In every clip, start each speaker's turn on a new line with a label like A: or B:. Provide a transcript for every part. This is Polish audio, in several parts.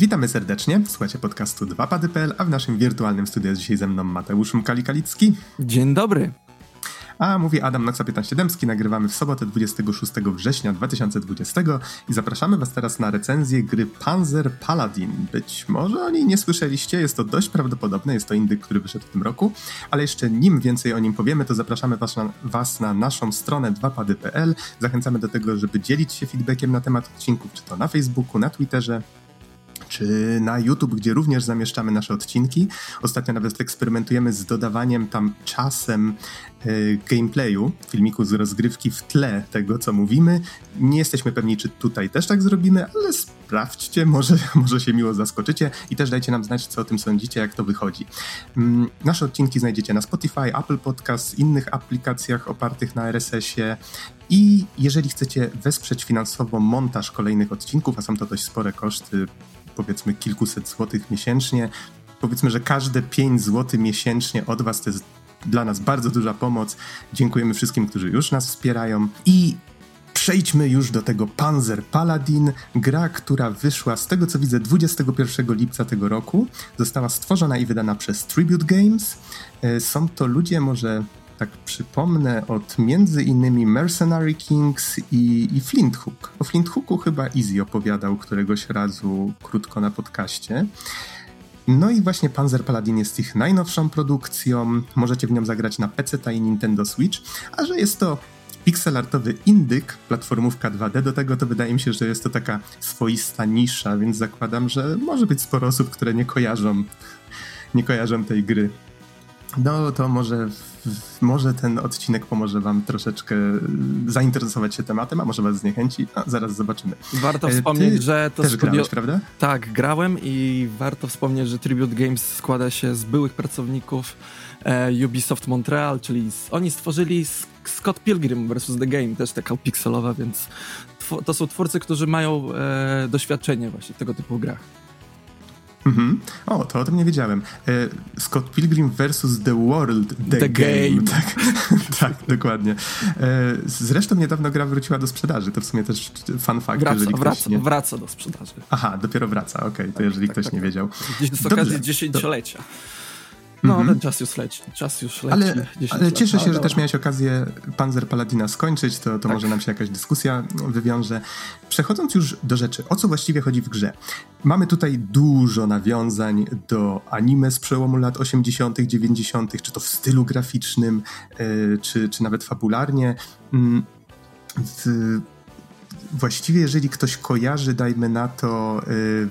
A: Witamy serdecznie, słuchacie podcastu 2pady.pl, a w naszym wirtualnym studiu jest dzisiaj ze mną Mateusz Mkali-Kalicki.
B: Dzień dobry.
A: A mówi Adam Noxa 15 Dębski, nagrywamy w sobotę 26 września 2020 i zapraszamy Was teraz na recenzję gry Panzer Paladin. Być może o niej nie słyszeliście, jest to dość prawdopodobne, jest to indyk, który wyszedł w tym roku, ale jeszcze nim więcej o nim powiemy, to zapraszamy Was na, was na naszą stronę 2pady.pl. Zachęcamy do tego, żeby dzielić się feedbackiem na temat odcinków, czy to na Facebooku, na Twitterze, czy na YouTube, gdzie również zamieszczamy nasze odcinki. Ostatnio nawet eksperymentujemy z dodawaniem tam czasem y, gameplayu, filmiku z rozgrywki w tle tego, co mówimy. Nie jesteśmy pewni, czy tutaj też tak zrobimy, ale sprawdźcie, może, może się miło zaskoczycie i też dajcie nam znać, co o tym sądzicie, jak to wychodzi. Mm, nasze odcinki znajdziecie na Spotify, Apple Podcast, innych aplikacjach opartych na RSS-ie i jeżeli chcecie wesprzeć finansowo montaż kolejnych odcinków, a są to dość spore koszty, powiedzmy kilkuset złotych miesięcznie. Powiedzmy, że każde 5 zł miesięcznie od Was to jest dla nas bardzo duża pomoc. Dziękujemy wszystkim, którzy już nas wspierają. I przejdźmy już do tego Panzer Paladin, gra, która wyszła z tego co widzę 21 lipca tego roku. Została stworzona i wydana przez Tribute Games. E, są to ludzie może tak przypomnę, od między innymi Mercenary Kings i, i Flint Hook. O Flint Hooku chyba Easy opowiadał któregoś razu krótko na podcaście. No i właśnie Panzer Paladin jest ich najnowszą produkcją. Możecie w nią zagrać na PC i Nintendo Switch, a że jest to pixelartowy indyk, platformówka 2D, do tego to wydaje mi się, że jest to taka swoista nisza, więc zakładam, że może być sporo osób, które nie kojarzą, nie kojarzą tej gry. No to może, może ten odcinek pomoże wam troszeczkę zainteresować się tematem, a może was zniechęci, a zaraz zobaczymy.
B: Warto e, wspomnieć,
A: Ty
B: że to
A: też studio... grałeś, prawda?
B: Tak, grałem i warto wspomnieć, że Tribute Games składa się z byłych pracowników e, Ubisoft Montreal, czyli z, oni stworzyli Scott Pilgrim vs. The Game, też taka pikselowa, więc to są twórcy, którzy mają e, doświadczenie właśnie w tego typu grach.
A: Mhm. O, to o tym nie wiedziałem. E, Scott Pilgrim versus The World, The,
B: the Game. game.
A: Tak, tak, dokładnie. E, zresztą niedawno gra wróciła do sprzedaży, to w sumie też fun fact,
B: wraca,
A: jeżeli
B: wraca,
A: nie...
B: wraca do sprzedaży.
A: Aha, dopiero wraca, okej, okay, to tak, jeżeli tak, ktoś tak, nie tak. wiedział.
B: Z okazji dziesięciolecia. No, mm -hmm. ten czas już leci. Czas już leci.
A: Ale, ale cieszę się, że też miałeś okazję Panzer Paladina skończyć, to, to tak. może nam się jakaś dyskusja wywiąże. Przechodząc już do rzeczy, o co właściwie chodzi w grze? Mamy tutaj dużo nawiązań do anime z przełomu lat 80., 90., czy to w stylu graficznym, yy, czy, czy nawet fabularnie. Yy, w, właściwie, jeżeli ktoś kojarzy, dajmy na to. Mm,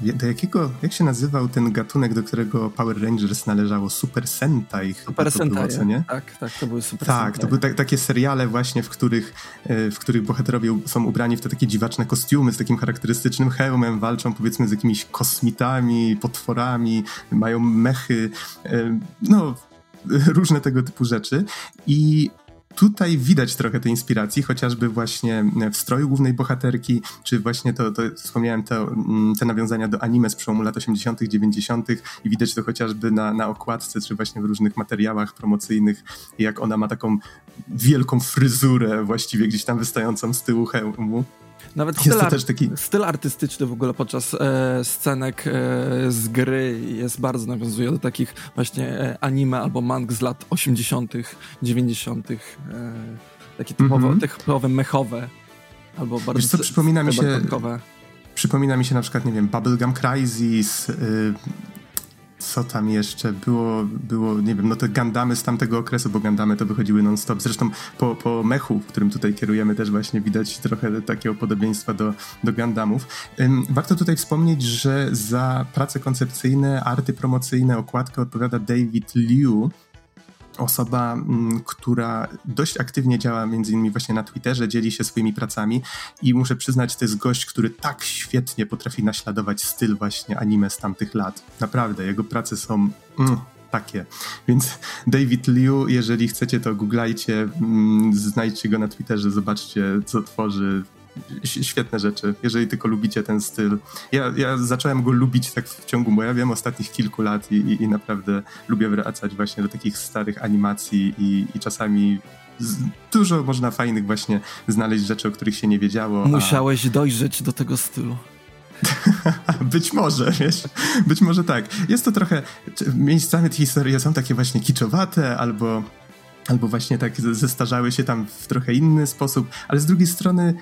A: do jakiego, jak się nazywał ten gatunek, do którego Power Rangers należało? Super Sentai
B: Super Sentai? Tak, tak, to były Super
A: Tak,
B: Sentai.
A: to były tak, takie seriale właśnie, w których, e, w których bohaterowie są ubrani w te takie dziwaczne kostiumy z takim charakterystycznym hełmem, walczą powiedzmy z jakimiś kosmitami, potworami, mają mechy, e, no różne tego typu rzeczy i Tutaj widać trochę tej inspiracji, chociażby właśnie w stroju głównej bohaterki, czy właśnie to, to wspomniałem te, mm, te nawiązania do anime z przełomu lat 80., 90. i widać to chociażby na, na okładce, czy właśnie w różnych materiałach promocyjnych, jak ona ma taką wielką fryzurę właściwie gdzieś tam wystającą z tyłu hełmu.
B: Nawet styl, taki... styl artystyczny w ogóle podczas e, scenek e, z gry jest bardzo nawiązuje do takich właśnie e, anime albo mang z lat 80., 90., e, takie typowe, mm -hmm. typowe mechowe albo bardzo
A: Wiesz co, przypomina mi się Przypomina mi się na przykład, nie wiem, Bubblegum Crisis, y, co tam jeszcze było, było, nie wiem, no te Gandamy z tamtego okresu, bo Gandamy to wychodziły non-stop. Zresztą po, po mechu, w którym tutaj kierujemy, też właśnie widać trochę takiego podobieństwa do, do Gandamów. Warto tutaj wspomnieć, że za prace koncepcyjne, arty promocyjne, okładkę odpowiada David Liu, osoba, mm, która dość aktywnie działa między innymi właśnie na Twitterze, dzieli się swoimi pracami i muszę przyznać, to jest gość, który tak świetnie potrafi naśladować styl właśnie anime z tamtych lat. Naprawdę, jego prace są mm, takie. Więc David Liu, jeżeli chcecie to googlajcie, mm, znajdźcie go na Twitterze, zobaczcie co tworzy, świetne rzeczy, jeżeli tylko lubicie ten styl. Ja, ja zacząłem go lubić tak w ciągu, bo ja wiem, ostatnich kilku lat i, i, i naprawdę lubię wracać właśnie do takich starych animacji i, i czasami dużo można fajnych właśnie znaleźć rzeczy, o których się nie wiedziało.
B: Musiałeś a... dojrzeć do tego stylu.
A: być może, wiesz, być może tak. Jest to trochę, miejscami te historie są takie właśnie kiczowate, albo albo właśnie tak zestarzały się tam w trochę inny sposób, ale z drugiej strony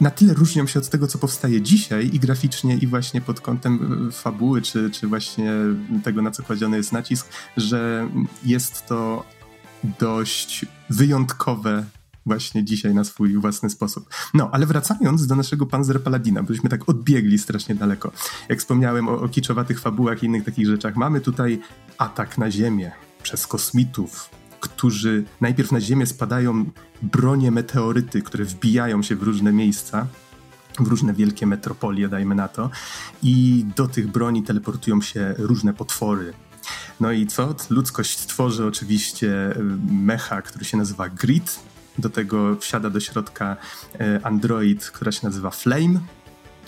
A: na tyle różnią się od tego, co powstaje dzisiaj i graficznie, i właśnie pod kątem e, fabuły, czy, czy właśnie tego, na co kładziony jest nacisk, że jest to dość wyjątkowe właśnie dzisiaj na swój własny sposób. No, ale wracając do naszego Panzer Paladina, bośmy tak odbiegli strasznie daleko. Jak wspomniałem o, o kiczowatych fabułach i innych takich rzeczach, mamy tutaj atak na Ziemię przez kosmitów, którzy najpierw na Ziemię spadają bronie meteoryty, które wbijają się w różne miejsca, w różne wielkie metropolie, dajmy na to, i do tych broni teleportują się różne potwory. No i co? Ludzkość tworzy oczywiście e, mecha, który się nazywa Grid. Do tego wsiada do środka e, android, która się nazywa Flame.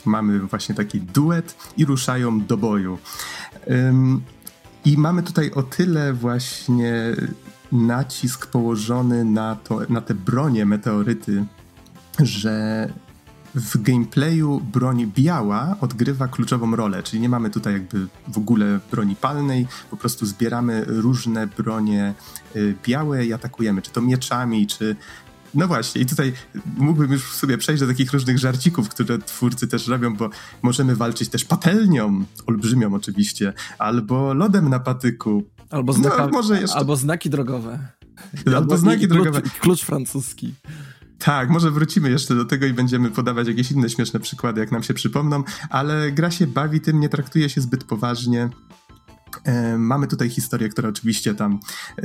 A: Mamy właśnie taki duet i ruszają do boju. I mamy tutaj o tyle właśnie nacisk położony na, to, na te bronie meteoryty, że w gameplayu broń biała odgrywa kluczową rolę, czyli nie mamy tutaj jakby w ogóle broni palnej, po prostu zbieramy różne bronie y, białe i atakujemy, czy to mieczami, czy no właśnie, i tutaj mógłbym już sobie przejść do takich różnych żarcików, które twórcy też robią, bo możemy walczyć też patelnią, olbrzymią oczywiście, albo lodem na patyku.
B: Albo, znaka, no, jeszcze... albo znaki drogowe.
A: Albo, albo znaki drogowe.
B: Klucz, klucz francuski.
A: Tak, może wrócimy jeszcze do tego i będziemy podawać jakieś inne śmieszne przykłady, jak nam się przypomną, ale gra się bawi tym, nie traktuje się zbyt poważnie. E, mamy tutaj historię, która oczywiście tam e,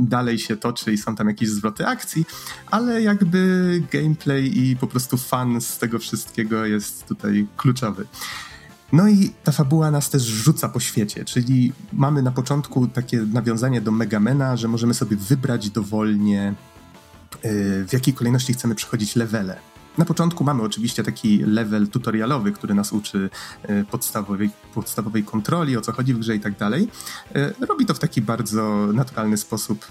A: dalej się toczy i są tam jakieś zwroty akcji, ale jakby gameplay i po prostu fan z tego wszystkiego jest tutaj kluczowy. No i ta fabuła nas też rzuca po świecie, czyli mamy na początku takie nawiązanie do Megamena, że możemy sobie wybrać dowolnie e, w jakiej kolejności chcemy przechodzić levele. Na początku mamy oczywiście taki level tutorialowy, który nas uczy e, podstawowej, podstawowej kontroli, o co chodzi w grze i tak dalej. E, robi to w taki bardzo naturalny sposób,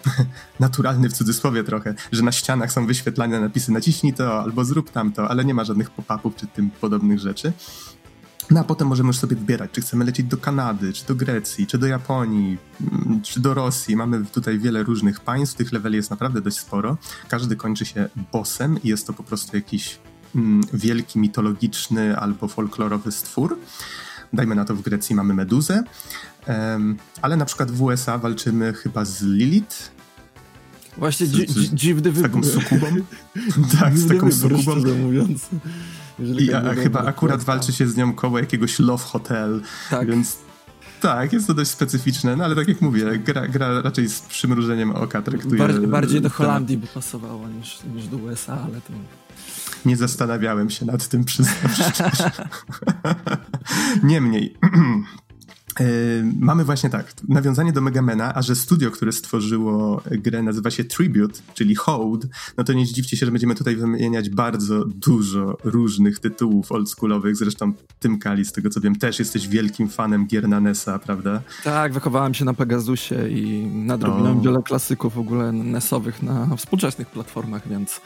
A: naturalny w cudzysłowie trochę, że na ścianach są wyświetlane napisy naciśnij to albo zrób tamto, ale nie ma żadnych pop-upów czy tym podobnych rzeczy. No a potem możemy już sobie wybierać, czy chcemy lecieć do Kanady, czy do Grecji, czy do Japonii, mm, czy do Rosji. Mamy tutaj wiele różnych państw, tych leveli jest naprawdę dość sporo. Każdy kończy się bossem i jest to po prostu jakiś mm, wielki, mitologiczny albo folklorowy stwór. Dajmy na to w Grecji mamy Meduzę, um, ale na przykład w USA walczymy chyba z Lilith,
B: Właśnie dziwny wybór.
A: Z taką sukubą? tak, z taką sukubą. mówiąc. I a, chyba akurat walczy się z nią koło jakiegoś Love Hotel, tak. więc tak, jest to dość specyficzne, no ale tak jak mówię, gra, gra raczej z przymrużeniem oka traktuje...
B: Bardziej, bardziej do Holandii by pasowało niż, niż do USA, ale to...
A: Nie zastanawiałem się nad tym, przyznam Niemniej, Yy, mamy właśnie tak, nawiązanie do Megamena, a że studio, które stworzyło grę nazywa się Tribute, czyli Hold, no to nie zdziwcie się, że będziemy tutaj wymieniać bardzo dużo różnych tytułów oldschoolowych, zresztą Tym Kali, z tego co wiem, też jesteś wielkim fanem gier na NES-a, prawda?
B: Tak, wychowałem się na Pegasusie i nadrobiłem wiele klasyków w ogóle NES-owych na współczesnych platformach, więc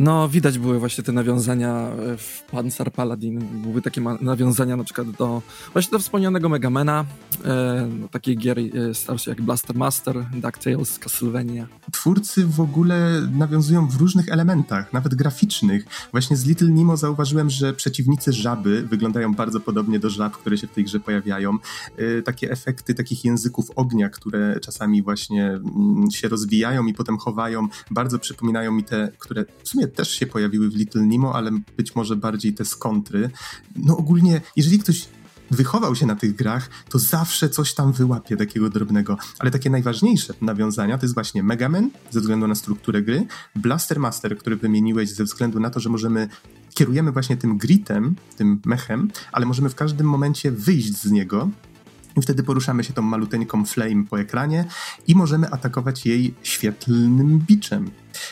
B: no, widać były właśnie te nawiązania e, w Panzer Paladin. Były takie nawiązania na przykład do właśnie do wspomnianego Megamena, e, no, takiej gier e, starszej jak Blaster Master, DuckTales, Castlevania.
A: Twórcy w ogóle nawiązują w różnych elementach, nawet graficznych. Właśnie z Little Nemo zauważyłem, że przeciwnicy żaby wyglądają bardzo podobnie do żab, które się w tej grze pojawiają. E, takie efekty takich języków ognia, które czasami właśnie mm, się rozwijają i potem chowają, bardzo przypominają mi te, które w sumie też się pojawiły w Little Nemo, ale być może bardziej te skontry. No ogólnie, jeżeli ktoś wychował się na tych grach, to zawsze coś tam wyłapie takiego drobnego. Ale takie najważniejsze nawiązania to jest właśnie Mega Man, ze względu na strukturę gry, Blaster Master, który wymieniłeś ze względu na to, że możemy kierujemy właśnie tym gritem, tym mechem, ale możemy w każdym momencie wyjść z niego i wtedy poruszamy się tą maluteńką flame po ekranie i możemy atakować jej świetlnym biczem.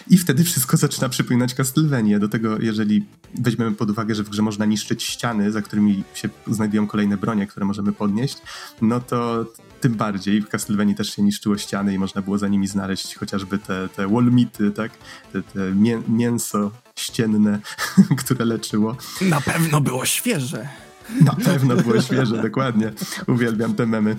A: I wtedy wszystko zaczyna przypominać Castlevania. Do tego, jeżeli weźmiemy pod uwagę, że w grze można niszczyć ściany, za którymi się znajdują kolejne bronie, które możemy podnieść, no to tym bardziej. W Castlevanii też się niszczyło ściany i można było za nimi znaleźć chociażby te, te wolmity, tak? Te, te mię mięso ścienne, które leczyło.
B: Na pewno było świeże.
A: Na pewno było świeże, dokładnie. Uwielbiam te memy.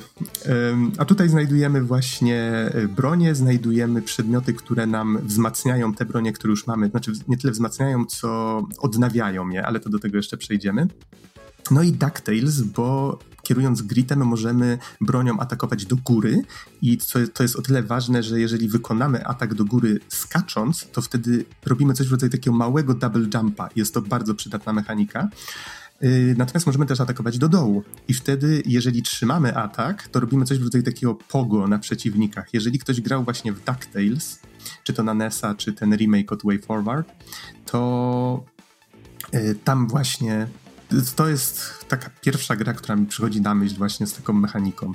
A: A tutaj znajdujemy właśnie e, bronie, znajdujemy przedmioty, które nam wzmacniają te bronie, które już mamy. Znaczy nie tyle wzmacniają, co odnawiają je, ale to do tego jeszcze przejdziemy. No i DuckTales, bo kierując gritem możemy bronią atakować do góry i co, to jest o tyle ważne, że jeżeli wykonamy atak do góry skacząc, to wtedy robimy coś w rodzaju takiego małego double jumpa. Jest to bardzo przydatna mechanika. Y, natomiast możemy też atakować do dołu. I wtedy, jeżeli trzymamy atak, to robimy coś w rodzaju takiego pogo na przeciwnikach. Jeżeli ktoś grał właśnie w DuckTales, czy to na NESa, czy ten remake od Way Forward, to y, tam właśnie to jest taka pierwsza gra, która mi przychodzi na myśl właśnie z taką mechaniką.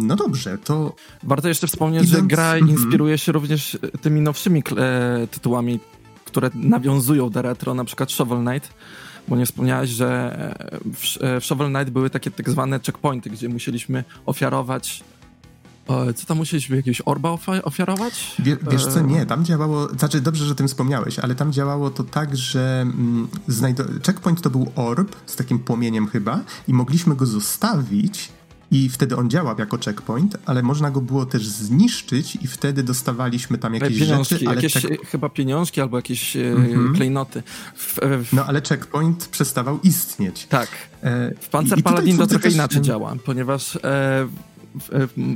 A: No dobrze, to.
B: Warto jeszcze wspomnieć, idąc... że gra mhm. inspiruje się również tymi nowszymi tytułami, które nawiązują do retro, na przykład Shovel Knight bo nie wspomniałeś, że e, w, e, w Shovel Knight były takie tak zwane checkpointy, gdzie musieliśmy ofiarować co tam musieliśmy jakiegoś orba ofiarować?
A: Wie, wiesz co, nie, tam działało, znaczy dobrze, że o tym wspomniałeś, ale tam działało to tak, że mm, checkpoint to był orb z takim płomieniem chyba i mogliśmy go zostawić i wtedy on działał jako checkpoint, ale można go było też zniszczyć i wtedy dostawaliśmy tam jakieś
B: pieniążki,
A: rzeczy. Ale
B: jakieś check... chyba pieniążki albo jakieś mm-hmm. klejnoty.
A: W, w... No ale checkpoint przestawał istnieć.
B: Tak. E, w Panzer Paladin to trochę też... inaczej działa, ponieważ e,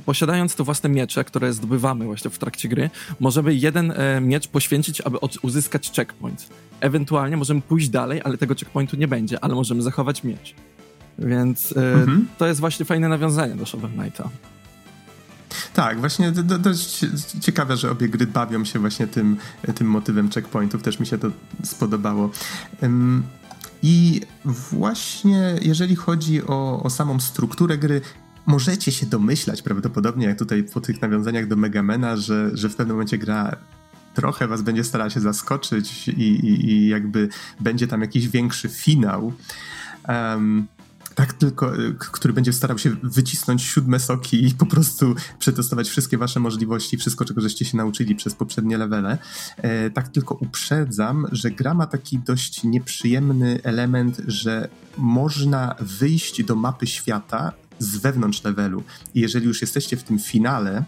B: posiadając te własne miecze, które zdobywamy właśnie w trakcie gry, możemy jeden e, miecz poświęcić, aby uzyskać checkpoint. Ewentualnie możemy pójść dalej, ale tego checkpointu nie będzie, ale możemy zachować miecz. Więc e, mhm. to jest właśnie fajne nawiązanie do Shovel Knighta.
A: Tak, właśnie dość ciekawe, że obie gry bawią się właśnie tym, tym motywem checkpointów. Też mi się to spodobało. I właśnie jeżeli chodzi o, o samą strukturę gry, możecie się domyślać prawdopodobnie, jak tutaj po tych nawiązaniach do Megamena, że, że w pewnym momencie gra trochę was będzie starała się zaskoczyć i, i, i jakby będzie tam jakiś większy finał. Um, tak tylko, który będzie starał się wycisnąć siódme soki i po prostu przetestować wszystkie wasze możliwości, wszystko, czego żeście się nauczyli przez poprzednie levele. E, tak tylko uprzedzam, że gra ma taki dość nieprzyjemny element, że można wyjść do mapy świata z wewnątrz levelu. I jeżeli już jesteście w tym finale,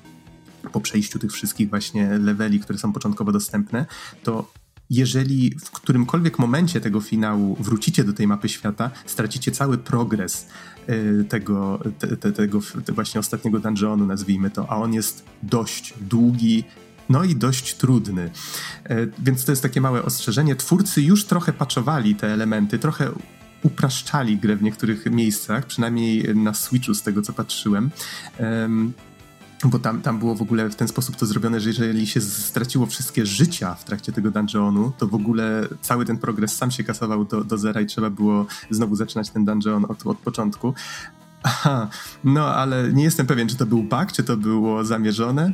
A: po przejściu tych wszystkich właśnie leveli, które są początkowo dostępne, to jeżeli w którymkolwiek momencie tego finału wrócicie do tej mapy świata, stracicie cały progres y, tego, te, te, tego te właśnie ostatniego dungeonu, nazwijmy to, a on jest dość długi, no i dość trudny. Y, więc to jest takie małe ostrzeżenie. Twórcy już trochę paczowali te elementy, trochę upraszczali grę w niektórych miejscach, przynajmniej na Switchu z tego co patrzyłem. Bo tam, tam było w ogóle w ten sposób to zrobione, że jeżeli się straciło wszystkie życia w trakcie tego dungeonu, to w ogóle cały ten progres sam się kasował do, do zera i trzeba było znowu zaczynać ten dungeon od, od początku. Aha, no ale nie jestem pewien, czy to był bug, czy to było zamierzone.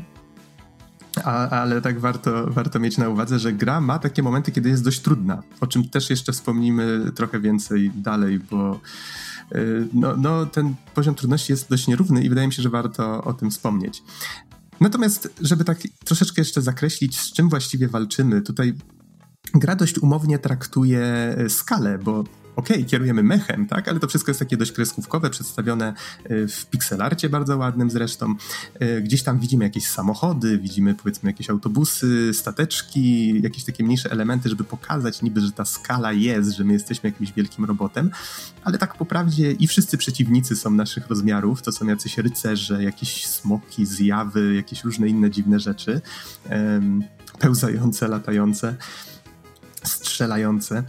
A: A, ale tak warto, warto mieć na uwadze, że gra ma takie momenty, kiedy jest dość trudna, o czym też jeszcze wspomnimy trochę więcej dalej, bo no, no, ten poziom trudności jest dość nierówny i wydaje mi się, że warto o tym wspomnieć. Natomiast, żeby tak troszeczkę jeszcze zakreślić, z czym właściwie walczymy, tutaj gra dość umownie traktuje skalę, bo okej, okay, kierujemy mechem, tak, ale to wszystko jest takie dość kreskówkowe, przedstawione e, w pixelarcie bardzo ładnym zresztą. E, gdzieś tam widzimy jakieś samochody, widzimy powiedzmy jakieś autobusy, stateczki, jakieś takie mniejsze elementy, żeby pokazać niby, że ta skala jest, że my jesteśmy jakimś wielkim robotem, ale tak po prawdzie i wszyscy przeciwnicy są naszych rozmiarów, to są jacyś rycerze, jakieś smoki, zjawy, jakieś różne inne dziwne rzeczy, pełzające, latające strzelające.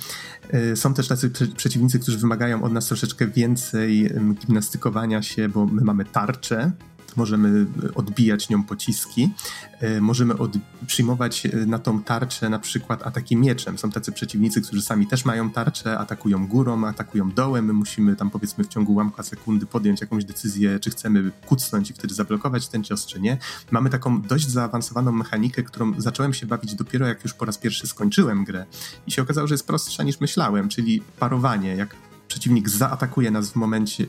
A: E, są też tacy przeciwnicy, którzy wymagają od nas troszeczkę więcej gimnastykowania się, bo my mamy tarczę, możemy odbijać nią pociski, e, możemy od, przyjmować e, na tą tarczę na przykład ataki mieczem. Są tacy przeciwnicy, którzy sami też mają tarczę, atakują górą, atakują dołem, my musimy tam powiedzmy w ciągu ułamka sekundy podjąć jakąś decyzję, czy chcemy kucnąć i wtedy zablokować ten cios, czy nie. Mamy taką dość zaawansowaną mechanikę, którą zacząłem się bawić dopiero jak już po raz pierwszy skończyłem grę i się okazało, że jest prostsza niż myślałem, czyli parowanie, jak przeciwnik zaatakuje nas w momencie,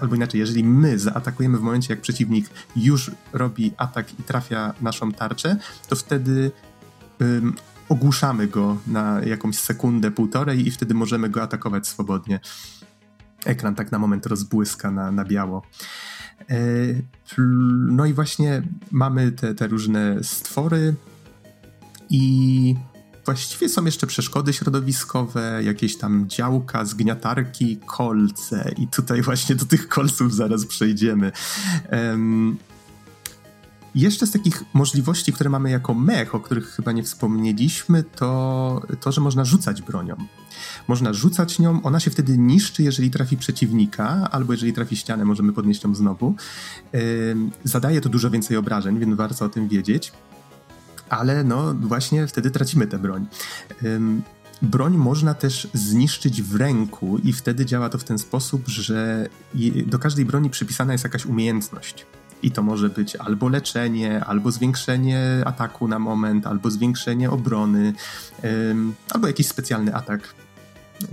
A: albo inaczej, jeżeli my zaatakujemy w momencie, jak przeciwnik już robi atak i trafia naszą tarczę, to wtedy um, ogłuszamy go na jakąś sekundę, półtorej i wtedy możemy go atakować swobodnie. Ekran tak na moment rozbłyska na, na biało. E, no i właśnie mamy te, te różne stwory i właściwie są jeszcze przeszkody środowiskowe, jakieś tam działka, zgniatarki, kolce i tutaj właśnie do tych kolców zaraz przejdziemy. Um, jeszcze z takich możliwości, które mamy jako mech, o których chyba nie wspomnieliśmy, to to, że można rzucać bronią. Można rzucać nią, ona się wtedy niszczy, jeżeli trafi przeciwnika, albo jeżeli trafi ścianę, możemy podnieść ją znowu. Zadaje to dużo więcej obrażeń, więc warto o tym wiedzieć. Ale no właśnie wtedy tracimy tę broń. Yy, broń można też zniszczyć w ręku i wtedy działa to w ten sposób, że do każdej broni przypisana jest jakaś umiejętność. I to może być albo leczenie, albo zwiększenie ataku na moment, albo zwiększenie obrony, albo jakiś specjalny atak,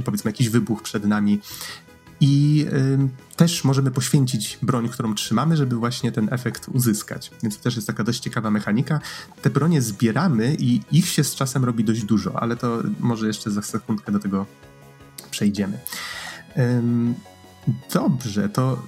A: powiedzmy jakiś wybuch przed nami. I też możemy poświęcić broń, którą trzymamy, żeby właśnie ten efekt uzyskać. Więc to też jest taka dość ciekawa mechanika. Te bronie zbieramy i ich się z czasem robi dość dużo, ale to może jeszcze za sekundkę do tego przejdziemy. Dobrze, to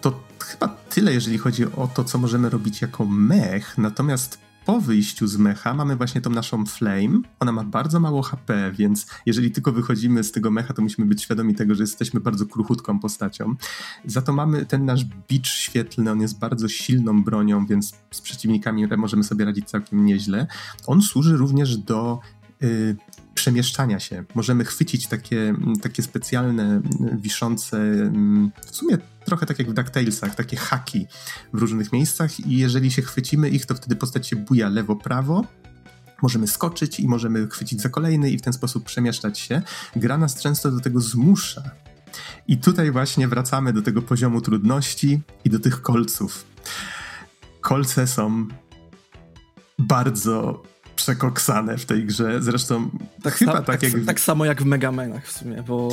A: to chyba tyle, jeżeli chodzi o to, co możemy robić jako mech. Natomiast po wyjściu z mecha mamy właśnie tą naszą flame. Ona ma bardzo mało HP, więc jeżeli tylko wychodzimy z tego mecha, to musimy być świadomi tego, że jesteśmy bardzo kruchutką postacią. Za to mamy ten nasz bicz świetlny, on jest bardzo silną bronią, więc z przeciwnikami możemy sobie radzić całkiem nieźle. On służy również do y, przemieszczania się. Możemy chwycić takie, takie specjalne, wiszące, w sumie trochę tak jak w DuckTalesach, takie haki w różnych miejscach i jeżeli się chwycimy ich, to wtedy postać się buja lewo-prawo, możemy skoczyć i możemy chwycić za kolejny i w ten sposób przemieszczać się. Gra nas często do tego zmusza. I tutaj właśnie wracamy do tego poziomu trudności i do tych kolców. Kolce są bardzo przekoksane w tej grze. Zresztą
B: tak chyba sam, tak, tak, jak... Tak samo jak w Megamenach w sumie, bo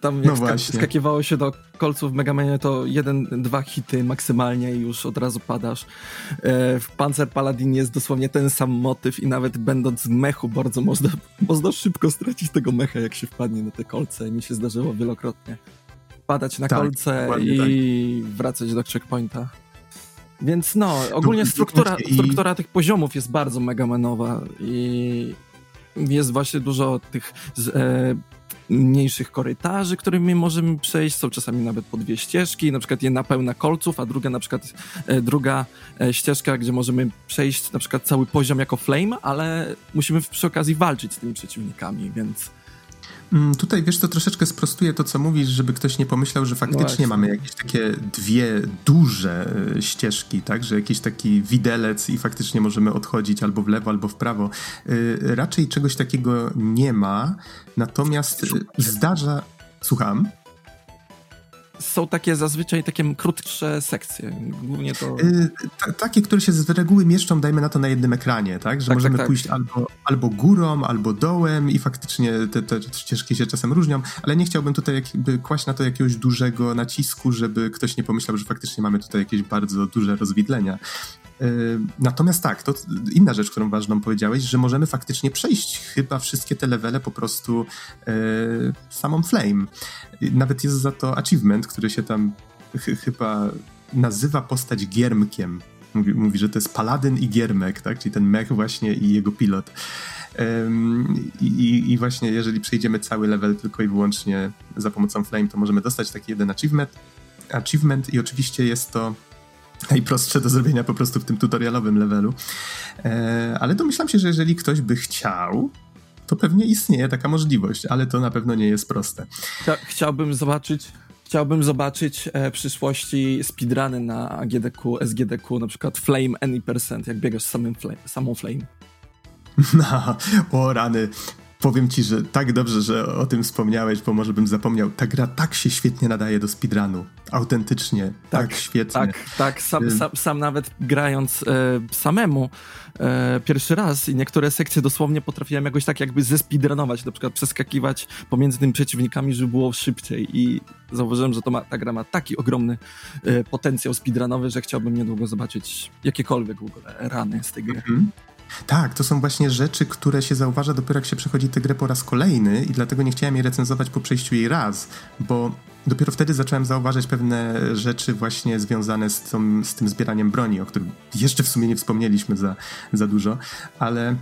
B: tam jak no skakiwało się do kolców w Megamenie, to jeden, dwa hity maksymalnie i już od razu padasz. E, w Panzer Paladin jest dosłownie ten sam motyw i nawet będąc w mechu bardzo można, można szybko stracić tego mecha, jak się wpadnie na te kolce. Mi się zdarzyło wielokrotnie. Padać na tak, kolce i tak. wracać do checkpointa. Więc no, ogólnie struktura, struktura tych poziomów jest bardzo megamenowa i jest właśnie dużo tych e, mniejszych korytarzy, którymi możemy przejść. Są czasami nawet po dwie ścieżki, na przykład jedna pełna kolców, a druga na przykład e, druga e, ścieżka, gdzie możemy przejść na przykład cały poziom jako flame, ale musimy przy okazji walczyć z tymi przeciwnikami, więc
A: tutaj wiesz, to troszeczkę sprostuje to, co mówisz, żeby ktoś nie pomyślę, że faktycznie no mamy jakieś takie dwie duże e, ścieżki, tak? Że jakiś taki widelec i faktycznie możemy odchodzić albo w lewo, albo w prawo. E, raczej czegoś takiego nie ma, natomiast e, zdarza. Słucham
B: są takie zazwyczaj takie krótsze sekcje. Głównie to. Yy,
A: takie, które się z reguły mieszczą, dajmy na to na jednym ekranie, tak? Że tak, możemy tak, tak. pójść albo, albo górą, albo dołem i faktycznie te, te ścieżki się czasem różnią, ale nie chciałbym tutaj jakby kłaść na to jakiegoś dużego nacisku, żeby ktoś nie pomyślał, że faktycznie mamy tutaj jakieś bardzo duże rozwidlenia. Yy, natomiast tak, to inna rzecz, którą ważną powiedziałeś, że możemy faktycznie przejść chyba wszystkie te levele po prostu yy, samą Flame. Nawet jest za to achievement, który się tam ch chyba nazywa postać Giermkiem. Mówi, mówi, że to jest Paladyn i Giermek, tak? czyli ten mech właśnie i jego pilot. i, I właśnie jeżeli przejdziemy cały level tylko i wyłącznie za pomocą Flame, to możemy dostać taki jeden achievement, achievement i oczywiście jest to najprostsze do zrobienia po prostu w tym tutorialowym levelu. E, ale domyślam się, że jeżeli ktoś by chciał, to pewnie istnieje taka możliwość, ale to na pewno nie jest proste.
B: Chciałbym zobaczyć Chciałbym zobaczyć e, w przyszłości speedruny na AGDQ, SGDQ, na przykład Flame Any Percent, jak biegasz samym flame, samą Flame.
A: No, o rany. Powiem ci, że tak dobrze, że o tym wspomniałeś, bo może bym zapomniał. Ta gra tak się świetnie nadaje do speedrunu. Autentycznie, tak, tak świetnie.
B: Tak, tak. Sam, sam, sam nawet grając e, samemu e, pierwszy raz i niektóre sekcje dosłownie potrafiłem jakoś tak jakby zespeedrunować, na przykład przeskakiwać pomiędzy tymi przeciwnikami, żeby było szybciej i zauważyłem, że to ma, ta gra ma taki ogromny e, potencjał speedrunowy, że chciałbym niedługo zobaczyć jakiekolwiek w ogóle rany z tej gry. Mhm.
A: Tak, to są właśnie rzeczy, które się zauważa dopiero jak się przechodzi tę grę po raz kolejny i dlatego nie chciałem jej recenzować po przejściu jej raz, bo dopiero wtedy zacząłem zauważać pewne rzeczy właśnie związane z, tą, z tym zbieraniem broni, o którym jeszcze w sumie nie wspomnieliśmy za, za dużo, ale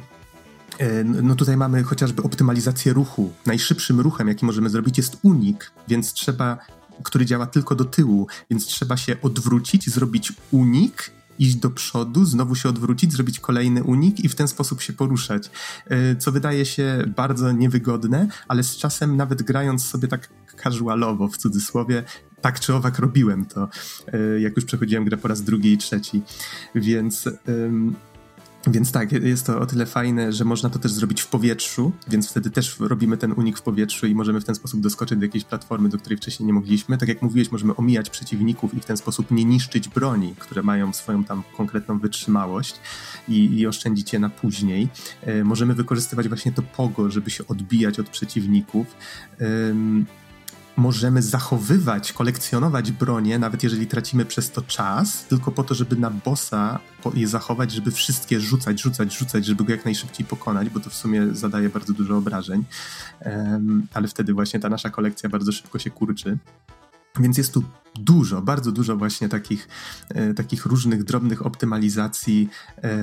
A: e, no tutaj mamy chociażby optymalizację ruchu. Najszybszym ruchem, jaki możemy zrobić, jest unik, więc trzeba, który działa tylko do tyłu, więc trzeba się odwrócić, zrobić unik iść do przodu, znowu się odwrócić, zrobić kolejny unik i w ten sposób się poruszać. E, co wydaje się bardzo niewygodne, ale z czasem nawet grając sobie tak casualowo w cudzysłowie, tak czy owak robiłem to, e, jak już przechodziłem grę po raz drugi i trzeci. Więc więc tak, jest to o tyle fajne, że można to też zrobić w powietrzu, więc wtedy też robimy ten unik w powietrzu i możemy w ten sposób doskoczyć do jakiejś platformy, do której wcześniej nie mogliśmy. Tak jak mówiłeś, możemy omijać przeciwników i w ten sposób nie niszczyć broni, które mają swoją tam konkretną wytrzymałość i, i oszczędzić je na później. E, możemy wykorzystywać właśnie to pogo, żeby się odbijać od przeciwników. Możemy zachowywać, kolekcjonować bronię, nawet jeżeli tracimy przez to czas, tylko po to, żeby na bossa je zachować, żeby wszystkie rzucać, rzucać, rzucać, żeby go jak najszybciej pokonać, bo to w sumie zadaje bardzo dużo obrażeń. Um, ale wtedy właśnie ta nasza kolekcja bardzo szybko się kurczy. Więc jest tu dużo, bardzo dużo właśnie takich, e, takich różnych drobnych optymalizacji. E,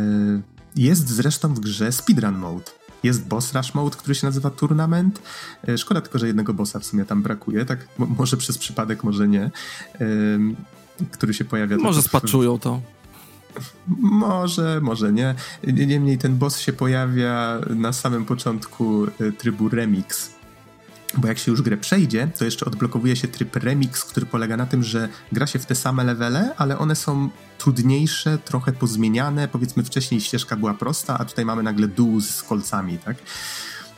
A: jest zresztą w grze speedrun mode. Jest boss rush mode, który się nazywa Tournament. E, szkoda tylko, że jednego bossa w sumie tam brakuje, tak może przez przypadek, może nie, który się pojawia...
B: Może spaczują to.
A: Może, może nie. Niemniej ten boss się pojawia na samym początku e, trybu Remix. Bo jak się już grę przejdzie, to jeszcze odblokowuje się tryb Remix, który polega na tym, że gra się w te same levele, ale one są trudniejsze, trochę pozmieniane. Powiedzmy wcześniej ścieżka była prosta, a tutaj mamy nagle dół z kolcami, tak?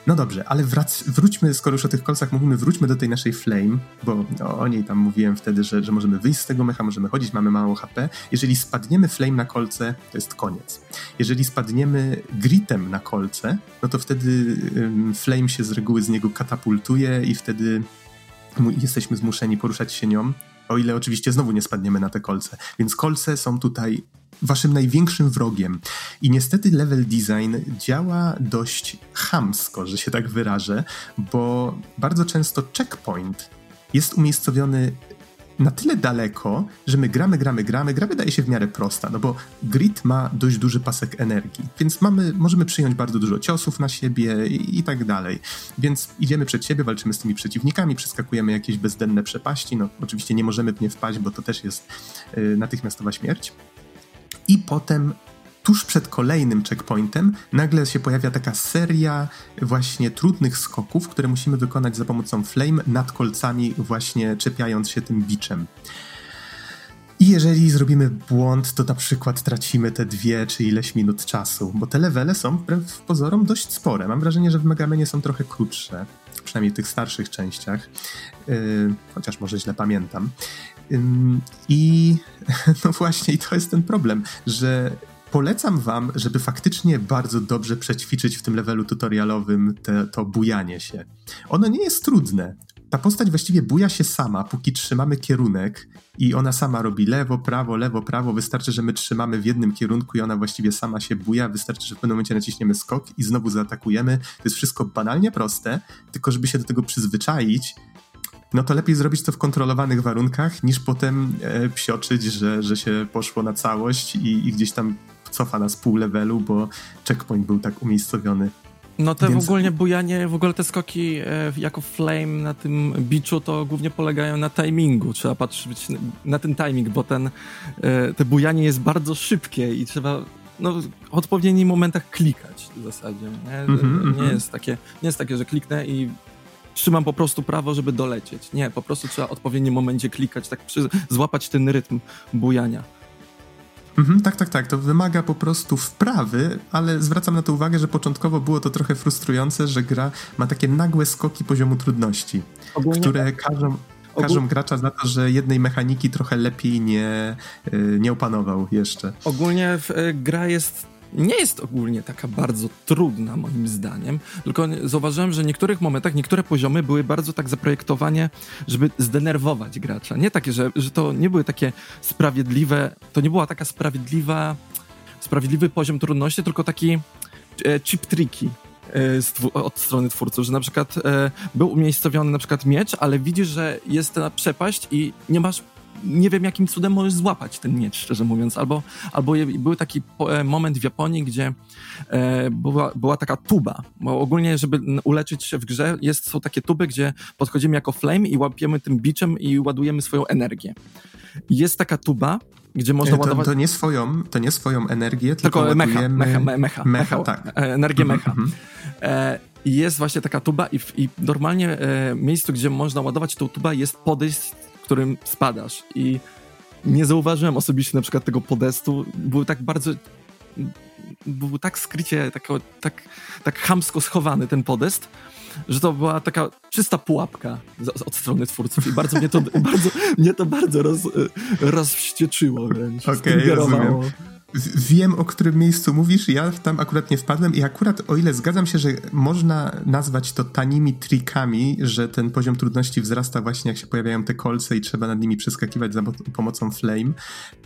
A: No dobrze, ale wrac- wróćmy, skoro już o tych kolcach mówimy, wróćmy do tej naszej Flame, bo o, o niej tam mówiłem wtedy, że, że możemy wyjść z tego mecha, możemy chodzić, mamy mało HP. Jeżeli spadniemy Flame na kolce, to jest koniec. Jeżeli spadniemy Gritem na kolce, no to wtedy ym, Flame się z reguły z niego katapultuje i wtedy jesteśmy zmuszeni poruszać się nią, o ile oczywiście znowu nie spadniemy na te kolce. Więc kolce są tutaj waszym największym wrogiem. I niestety level design działa dość chamsko, że się tak wyrażę, bo bardzo często checkpoint jest umiejscowiony na tyle daleko, że my gramy, gramy, gramy. Gra wydaje się w miarę prosta, no bo grid ma dość duży pasek energii, więc mamy, możemy przyjąć bardzo dużo ciosów na siebie i, i tak dalej. Więc idziemy przed siebie, walczymy z tymi przeciwnikami, przeskakujemy jakieś bezdenne przepaści. No oczywiście nie możemy w nie wpaść, bo to też jest y, natychmiastowa śmierć i potem tuż przed kolejnym checkpointem nagle się pojawia taka seria właśnie trudnych skoków, które musimy wykonać za pomocą flame nad kolcami, właśnie czepiając się tym biczem. I jeżeli zrobimy błąd, to na przykład tracimy te dwie czy ileś minut czasu, bo te levele są wbrew pozorom dość spore. Mam wrażenie, że w Megamenie są trochę krótsze, przynajmniej w tych starszych częściach, yy, chociaż może źle pamiętam. I no właśnie, i to jest ten problem, że polecam wam, żeby faktycznie bardzo dobrze przećwiczyć w tym levelu tutorialowym te, to bujanie się. Ono nie jest trudne. Ta postać właściwie buja się sama, póki trzymamy kierunek i ona sama robi lewo, prawo, lewo, prawo. Wystarczy, że my trzymamy w jednym kierunku i ona właściwie sama się buja. Wystarczy, że w pewnym momencie naciśniemy skok i znowu zaatakujemy. To jest wszystko banalnie proste, tylko żeby się do tego przyzwyczaić, no to lepiej zrobić to w kontrolowanych warunkach, niż potem e, psioczyć, że, że się poszło na całość i, i gdzieś tam cofa nas pół levelu, bo checkpoint był tak umiejscowiony
B: no te Więc... w ogóle bujanie, w ogóle te skoki e, jako flame na tym beachu to głównie polegają na timingu. Trzeba patrzeć na ten timing, bo ten, e, te bujanie jest bardzo szybkie i trzeba no, w odpowiednich momentach klikać w zasadzie. Nie, mm -hmm, nie, jest takie, nie jest takie, że kliknę i trzymam po prostu prawo, żeby dolecieć. Nie, po prostu trzeba w odpowiednim momencie klikać, tak przy, złapać ten rytm bujania.
A: Mhm, tak, tak, tak. To wymaga po prostu wprawy, ale zwracam na to uwagę, że początkowo było to trochę frustrujące, że gra ma takie nagłe skoki poziomu trudności, Ogólnie... które każą, każą gracza za to, że jednej mechaniki trochę lepiej nie, y, nie opanował jeszcze.
B: Ogólnie y, gra jest nie jest ogólnie taka bardzo trudna, moim zdaniem, tylko zauważyłem, że w niektórych momentach, niektóre poziomy były bardzo tak zaprojektowane, żeby zdenerwować gracza. Nie takie, że, że to nie były takie sprawiedliwe, to nie była taka sprawiedliwa, sprawiedliwy poziom trudności, tylko taki e, chip tricky e, od strony twórców, że na przykład e, był umiejscowiony na przykład miecz, ale widzisz, że jest ta przepaść i nie masz nie wiem, jakim cudem możesz złapać ten miecz, szczerze mówiąc. Albo, albo był taki e, moment w Japonii, gdzie e, była, była taka tuba. Bo ogólnie, żeby uleczyć się w grze, jest, są takie tuby, gdzie podchodzimy jako flame i łapiemy tym biczem i ładujemy swoją energię. Jest taka tuba, gdzie można
A: to,
B: ładować...
A: To nie swoją, to nie swoją energię, tylko, tylko
B: mecha, mecha, mecha, mecha,
A: mecha, tak.
B: E, energię mhm, mecha. -hmm. e, jest właśnie taka tuba i, w, i normalnie e, miejscu, gdzie można ładować tą tubę jest podejść którym spadasz. I nie zauważyłem osobiście na przykład tego podestu. Był tak bardzo. Był tak skrycie, tak, tak, tak chamsko schowany ten podest, że to była taka czysta pułapka od strony twórców i bardzo mnie to bardzo, mnie to bardzo roz, rozwścieczyło wręcz.
A: Okej, okay, rozumiem. Wiem, o którym miejscu mówisz, ja tam akurat nie wpadłem i akurat o ile zgadzam się, że można nazwać to tanimi trikami, że ten poziom trudności wzrasta właśnie jak się pojawiają te kolce i trzeba nad nimi przeskakiwać za pomocą flame,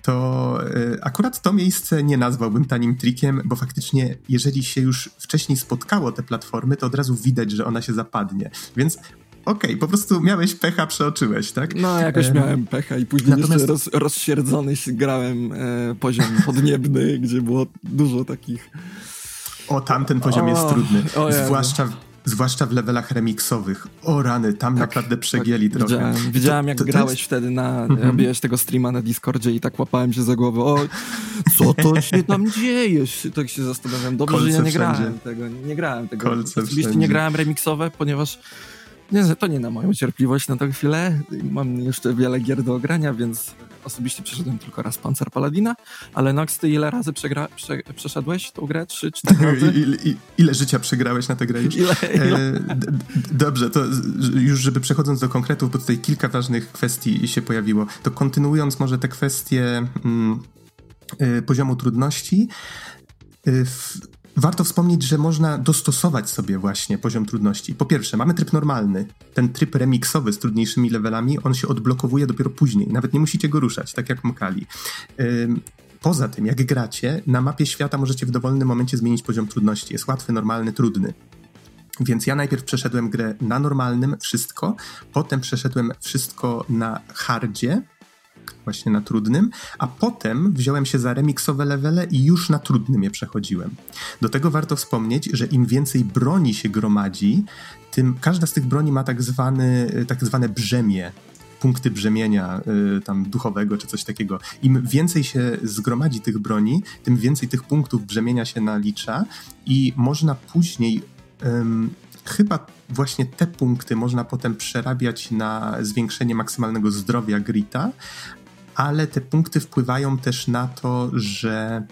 A: to y, akurat to miejsce nie nazwałbym tanim trikiem, bo faktycznie jeżeli się już wcześniej spotkało te platformy, to od razu widać, że ona się zapadnie. Więc okej, okay, po prostu miałeś pecha, przeoczyłeś, tak?
B: No, jakoś miałem pecha i później Natomiast... jeszcze roz, rozsierdzony grałem e, poziom podniebny, gdzie było dużo takich...
A: O, tamten poziom o, jest trudny. Zwłaszcza zwłaszcza w levelach remixowych. O rany, tam tak, naprawdę przegieli tak, trochę.
B: Widziałem, widziałem jak to, to grałeś jest... wtedy na, mhm. robiłeś tego streama na Discordzie i tak łapałem się za głowę, o, co to się tam dzieje? Tak się zastanawiam. Dobrze, Kolce że ja nie wszędzie. grałem tego, nie grałem tego. Kolce Oczywiście wszędzie. nie grałem remixowe, ponieważ nie, to nie na moją cierpliwość na tę chwilę. Mam jeszcze wiele gier do ogrania, więc osobiście przeszedłem tylko raz Panzer Paladina, ale Nox, ty ile razy przegra, prze, przeszedłeś tą grę? Trzy, cztery razy?
A: ile, ile życia przegrałeś na tę grę już? Ile, ile? E, dobrze, to już żeby przechodząc do konkretów, bo tutaj kilka ważnych kwestii się pojawiło, to kontynuując może te kwestie mm, y, poziomu trudności, y, w, Warto wspomnieć, że można dostosować sobie właśnie poziom trudności. Po pierwsze, mamy tryb normalny. Ten tryb remixowy z trudniejszymi levelami, on się odblokowuje dopiero później. Nawet nie musicie go ruszać, tak jak Mkali. Poza tym, jak gracie, na mapie świata możecie w dowolnym momencie zmienić poziom trudności. Jest łatwy, normalny, trudny. Więc ja najpierw przeszedłem grę na normalnym, wszystko, potem przeszedłem wszystko na hardzie, właśnie na trudnym, a potem wziąłem się za remixowe levele i już na trudnym je przechodziłem. Do tego warto wspomnieć, że im więcej broni się gromadzi, tym każda z tych broni ma tak, zwany, tak zwane brzemię, punkty brzemienia y, tam duchowego czy coś takiego. Im więcej się zgromadzi tych broni, tym więcej tych punktów brzemienia się nalicza i można później chyba właśnie te punkty można potem przerabiać na zwiększenie maksymalnego zdrowia Grita, ale te punkty wpływają też na to, że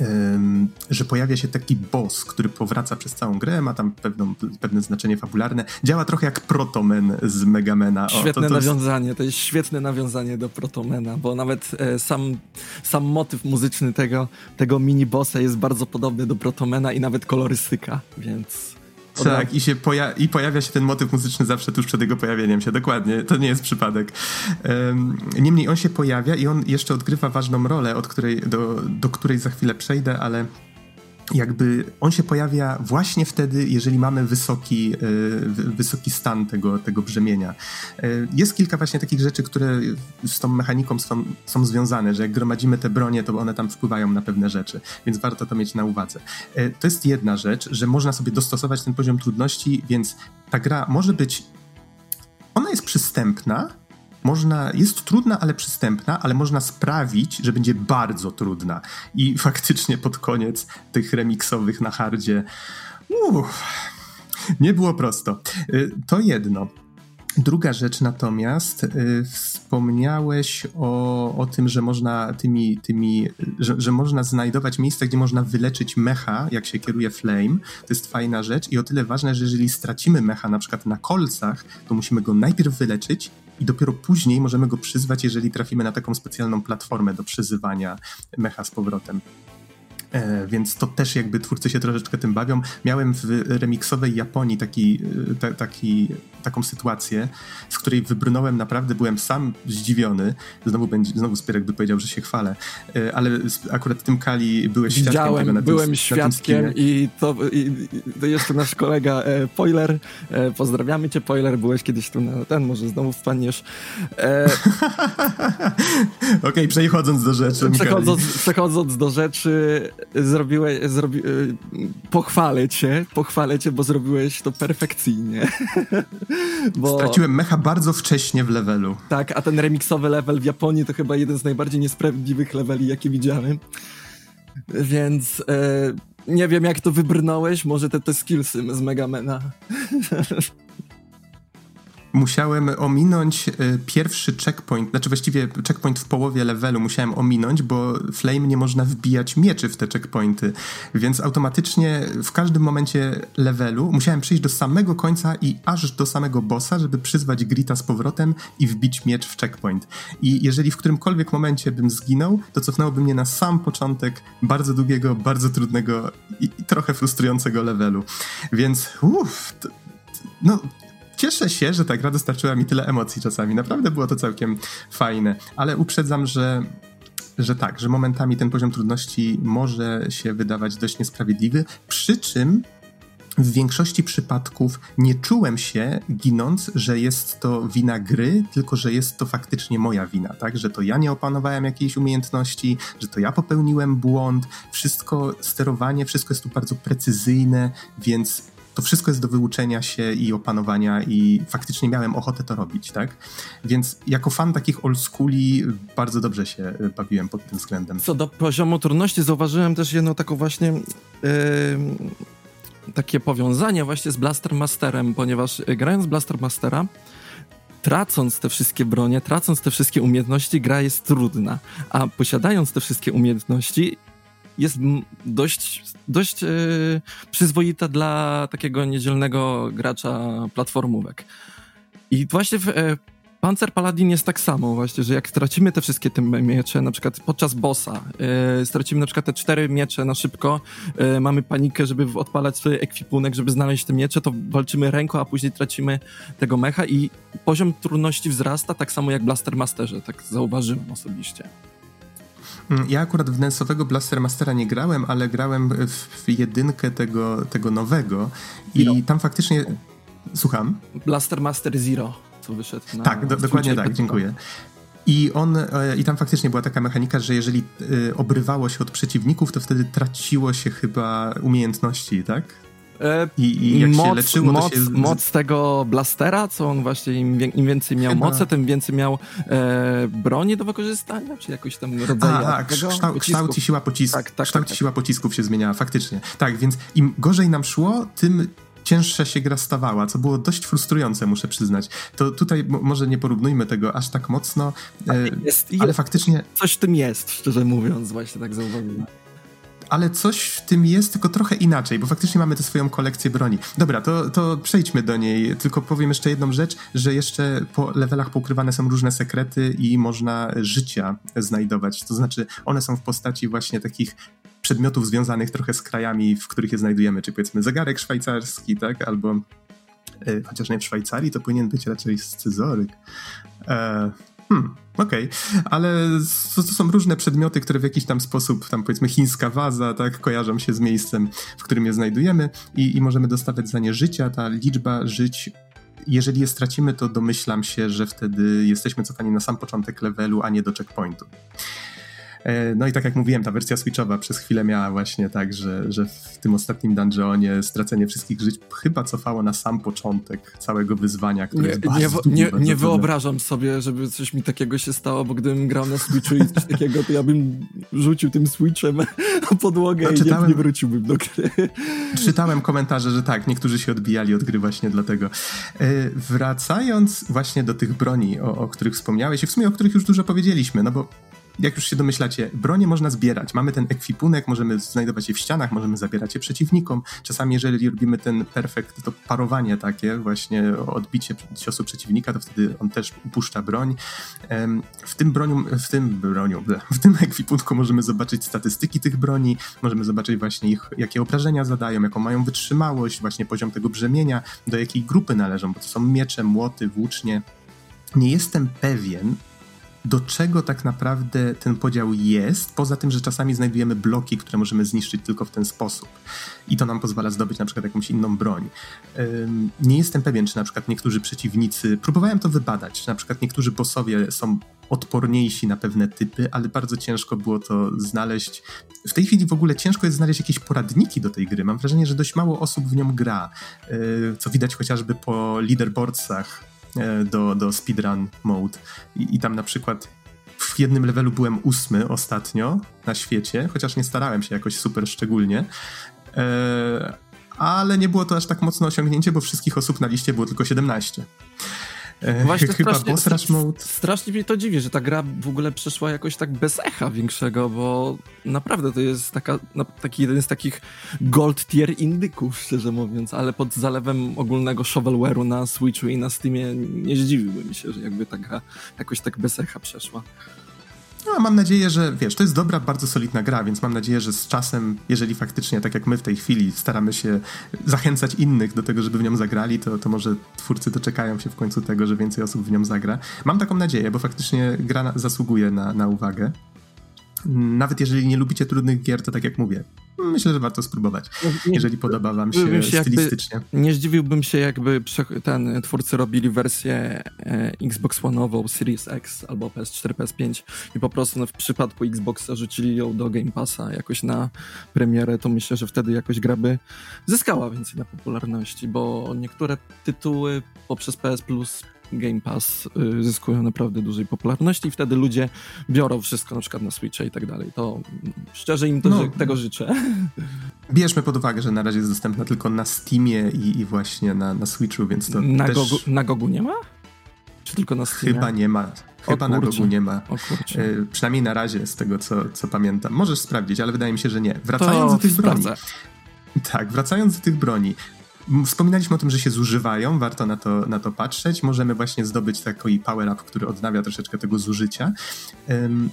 A: Um, że pojawia się taki boss, który powraca przez całą grę, ma tam pewną, pewne znaczenie fabularne. Działa trochę jak Protomen z Megamena. O,
B: świetne to, to nawiązanie, jest... to jest świetne nawiązanie do Protomena, bo nawet e, sam, sam motyw muzyczny tego, tego mini-bossa jest bardzo podobny do Protomena i nawet kolorystyka, więc...
A: Tak, i, się poja i pojawia się ten motyw muzyczny zawsze tuż przed jego pojawieniem się, dokładnie, to nie jest przypadek. Um, niemniej on się pojawia i on jeszcze odgrywa ważną rolę, od której, do, do której za chwilę przejdę, ale jakby on się pojawia właśnie wtedy, jeżeli mamy wysoki, e, wysoki stan tego, tego brzemienia. E, jest kilka właśnie takich rzeczy, które z tą mechaniką są, są związane, że jak gromadzimy te bronie, to one tam wpływają na pewne rzeczy, więc warto to mieć na uwadze. E, to jest jedna rzecz, że można sobie dostosować ten poziom trudności, więc ta gra może być ona jest przystępna, można, jest trudna, ale przystępna, ale można sprawić, że będzie bardzo trudna. I faktycznie pod koniec tych remiksowych na hardzie uff, nie było prosto. Y, to jedno. Druga rzecz natomiast, y, wspomniałeś o, o tym, że można tymi, tymi że, że można znajdować miejsca, gdzie można wyleczyć mecha, jak się kieruje flame. To jest fajna rzecz i o tyle ważne, że jeżeli stracimy mecha na przykład na kolcach, to musimy go najpierw wyleczyć i dopiero później możemy go przyzwać, jeżeli trafimy na taką specjalną platformę do przyzywania mecha z powrotem. E, więc to też jakby twórcy się troszeczkę tym bawią. Miałem w remiksowej Japonii taki, e, taki, taką sytuację, z której wybrnąłem naprawdę, byłem sam zdziwiony. Znowu, będzie, znowu Spierek by powiedział, że się chwalę, e, ale akurat tym Kali byłeś
B: Widziałem,
A: świadkiem tego na tym,
B: byłem świadkiem i to, i, to jeszcze nasz kolega e, Poiler, e, pozdrawiamy cię Poiler, byłeś kiedyś tu na ten, może znowu wpadniesz. E,
A: Okej, okay, przechodząc do rzeczy.
B: Przechodząc, przechodząc do rzeczy, zrobiłeś, zrobi, y, pochwalę cię, pochwalę cię, bo zrobiłeś to perfekcyjnie.
A: bo... Straciłem mecha bardzo wcześnie w levelu.
B: Tak, a ten remiksowy level w Japonii to chyba jeden z najbardziej niesprawiedliwych leveli, jakie widziałem. Więc e, nie wiem, jak to wybrnąłeś, może te, te skillsy z Megamena.
A: musiałem ominąć e, pierwszy checkpoint, znaczy właściwie checkpoint w połowie levelu musiałem ominąć, bo Flame nie można wbijać mieczy w te checkpointy, więc automatycznie w każdym momencie levelu musiałem przejść do samego końca i aż do samego bossa, żeby przyzwać Grita z powrotem i wbić miecz w checkpoint. I jeżeli w którymkolwiek momencie bym zginął, to cofnęłoby mnie na sam początek bardzo długiego, bardzo trudnego i, i trochę frustrującego levelu. Więc uff, no cieszę się, że ta gra dostarczyła mi tyle emocji czasami. Naprawdę było to całkiem fajne, ale uprzedzam, że że tak, że momentami ten poziom trudności może się wydawać dość niesprawiedliwy, przy czym w większości przypadków nie czułem się, ginąc, że jest to wina gry, tylko że jest to faktycznie moja wina, tak? Że to ja nie opanowałem jakiejś umiejętności, że to ja popełniłem błąd. Wszystko, sterowanie, wszystko jest tu bardzo precyzyjne, więc to wszystko jest do wyuczenia się i opanowania i faktycznie miałem ochotę to robić, tak? Więc jako fan takich old schooli bardzo dobrze się e, bawiłem pod tym względem.
B: Co do poziomu trudności zauważyłem też jedno taką właśnie yy, takie powiązanie właśnie z Blaster Masterem, ponieważ e, grając Blaster Mastera tracąc te wszystkie bronie, tracąc te wszystkie umiejętności, gra jest trudna. A posiadając te wszystkie umiejętności, jest dość, dość yy, przyzwoita dla takiego niedzielnego gracza platformówek. I właśnie w e, Panzer Paladin jest tak samo właśnie, że jak stracimy te wszystkie te miecze, na przykład podczas bossa, yy, stracimy na przykład te cztery miecze na szybko, yy, mamy panikę, żeby odpalać swój ekwipunek, żeby znaleźć te miecze, to walczymy ręką, a później tracimy tego mecha i poziom trudności wzrasta, tak samo jak Blaster Masterze, tak zauważyłem osobiście.
A: Mm, ja akurat w Nensowego Blaster Mastera nie grałem, ale grałem w jedynkę tego, tego nowego i Zero. tam faktycznie... Słucham?
B: Blaster Master Zero, co wyszedł na...
A: Tak, do, dokładnie tak, dziękuję. I on, e, i tam faktycznie była taka mechanika, że jeżeli e, obrywało się od przeciwników, to wtedy traciło się chyba umiejętności, tak?
B: E, I, I, jak moc, się leczyło, moc, się... moc tego blastera, co on właśnie im, im więcej miał Chyba. mocy, tym więcej miał e, broni do wykorzystania, czy jakoś tam rodzaju
A: A, a kształt, kształt i siła pocisków. Tak, tak, kształt tak, i siła pocisków się zmieniała, faktycznie. Tak, więc im gorzej nam szło, tym cięższa się gra stawała, co było dość frustrujące, muszę przyznać. To tutaj może nie porównujmy tego aż tak mocno, e, jest, ale jest, faktycznie...
B: Coś w tym jest, szczerze mówiąc, właśnie tak zauważyłem
A: ale coś w tym jest, tylko trochę inaczej, bo faktycznie mamy tę swoją kolekcję broni. Dobra, to, to przejdźmy do niej, tylko powiem jeszcze jedną rzecz, że jeszcze po levelach pokrywane są różne sekrety i można życia znajdować, to znaczy one są w postaci właśnie takich przedmiotów związanych trochę z krajami, w których je znajdujemy, czy powiedzmy zegarek szwajcarski, tak, albo e, chociaż nie w Szwajcarii, to powinien być raczej scyzoryk. E, Hmm, okej, okay. ale to, to, są różne przedmioty, które w jakiś tam sposób, tam powiedzmy chińska waza, tak, kojarzą się z miejscem, w którym je znajdujemy i, i możemy dostawać za nie życia. Ta liczba żyć jeżeli je stracimy, to domyślam się, że wtedy jesteśmy cofani na sam początek levelu, a nie do checkpointu. E, no i tak jak mówiłem, ta wersja Switchowa przez chwilę miała właśnie tak, że, że w tym ostatnim dungeonie stracenie wszystkich żyć chyba cofało na sam początek całego wyzwania, które
B: nie,
A: jest bardzo Nie,
B: nie, nie wyobrażam sobie, żeby coś mi takiego się stało, bo gdybym grał na Switchu i coś takiego, to ja bym rzucił tym switchem na podłogę no, i czytałem, nie, nie wróciłbym do gry.
A: Czytałem komentarze, że tak, niektórzy się odbijali od gry właśnie dlatego. E, wracając właśnie do tych broni, o, o których wspomniałeś i w sumie o których już dużo powiedzieliśmy, no bo jak już się domyślacie, bronie można zbierać. Mamy ten ekwipunek, możemy znajdować je w ścianach, możemy zabierać je przeciwnikom. Czasami, jeżeli robimy ten perfekt, to parowanie takie, właśnie odbicie ciosu przeciwnika, to wtedy on też upuszcza broń. W tym broniu, w tym broniu, w tym ekwipunku możemy zobaczyć statystyki tych broni, możemy zobaczyć właśnie ich, jakie obrażenia zadają, jaką mają wytrzymałość, właśnie poziom tego brzemienia, do jakiej grupy należą, bo to są miecze, młoty, włócznie. Nie jestem pewien, do czego tak naprawdę ten podział jest, poza tym, że czasami znajdujemy bloki, które możemy zniszczyć tylko w ten sposób. I to nam pozwala zdobyć na przykład jakąś inną broń. Nie jestem pewien, czy na przykład niektórzy przeciwnicy, próbowałem to wybadać, czy na przykład niektórzy bossowie są odporniejsi na pewne typy, ale bardzo ciężko było to znaleźć. W tej chwili w ogóle ciężko jest znaleźć jakieś poradniki do tej gry. Mam wrażenie, że dość mało osób w nią gra, co widać chociażby po leaderboardsach do, do speedrun mode. I, I tam na przykład w jednym levelu byłem ósmy ostatnio na świecie, chociaż nie starałem się jakoś super szczególnie. E, ale nie było to aż tak mocne osiągnięcie, bo wszystkich osób na liście było tylko 17.
B: E, Właśnie chyba strasznie, boss rush mode. Strasznie mnie to dziwi, że ta gra w ogóle przeszła jakoś tak bez echa większego, bo naprawdę to jest taka, no, taki jeden z takich gold tier indyków, szczerze mówiąc, ale pod zalewem ogólnego shovelware'u na Switchu i na Steamie nie zdziwiłbym się, że jakby taka jakoś tak bez echa przeszła.
A: No, mam nadzieję, że wiesz, to jest dobra, bardzo solidna gra, więc mam nadzieję, że z czasem, jeżeli faktycznie, tak jak my w tej chwili, staramy się zachęcać innych do tego, żeby w nią zagrali, to, to może twórcy doczekają się w końcu tego, że więcej osób w nią zagra. Mam taką nadzieję, bo faktycznie gra zasługuje na, na uwagę. Nawet jeżeli nie lubicie trudnych gier, to tak jak mówię, myślę, że warto spróbować, no, jeżeli podoba wam się, się stylistycznie.
B: Jakby, nie zdziwiłbym się, jakby ten twórcy robili wersję e, Xbox One'ową, Series X albo PS4, PS5 i po prostu no, w przypadku Xboxa rzucili ją do Game Passa jakoś na premierę, to myślę, że wtedy jakoś gra by zyskała więcej na popularności, bo niektóre tytuły poprzez PS Plus Game Pass y, zyskują naprawdę dużej popularności i wtedy ludzie biorą wszystko na przykład na Switcha i tak dalej. To szczerze im to, no, tego życzę.
A: Bierzmy pod uwagę, że na razie jest dostępna tylko na Steamie i, i właśnie na, na Switchu, więc to
B: na
A: też...
B: Gogu, na Gogu nie ma? Czy tylko na Steamie?
A: Chyba nie ma. Chyba na Gogu nie ma. Y, przynajmniej na razie, z tego co, co pamiętam. Możesz sprawdzić, ale wydaje mi się, że nie. Wracając to do tych sprawdzę. broni. Tak, wracając do tych broni. Wspominaliśmy o tym, że się zużywają, warto na to, na to patrzeć. Możemy właśnie zdobyć taki power-up, który odnawia troszeczkę tego zużycia. Um,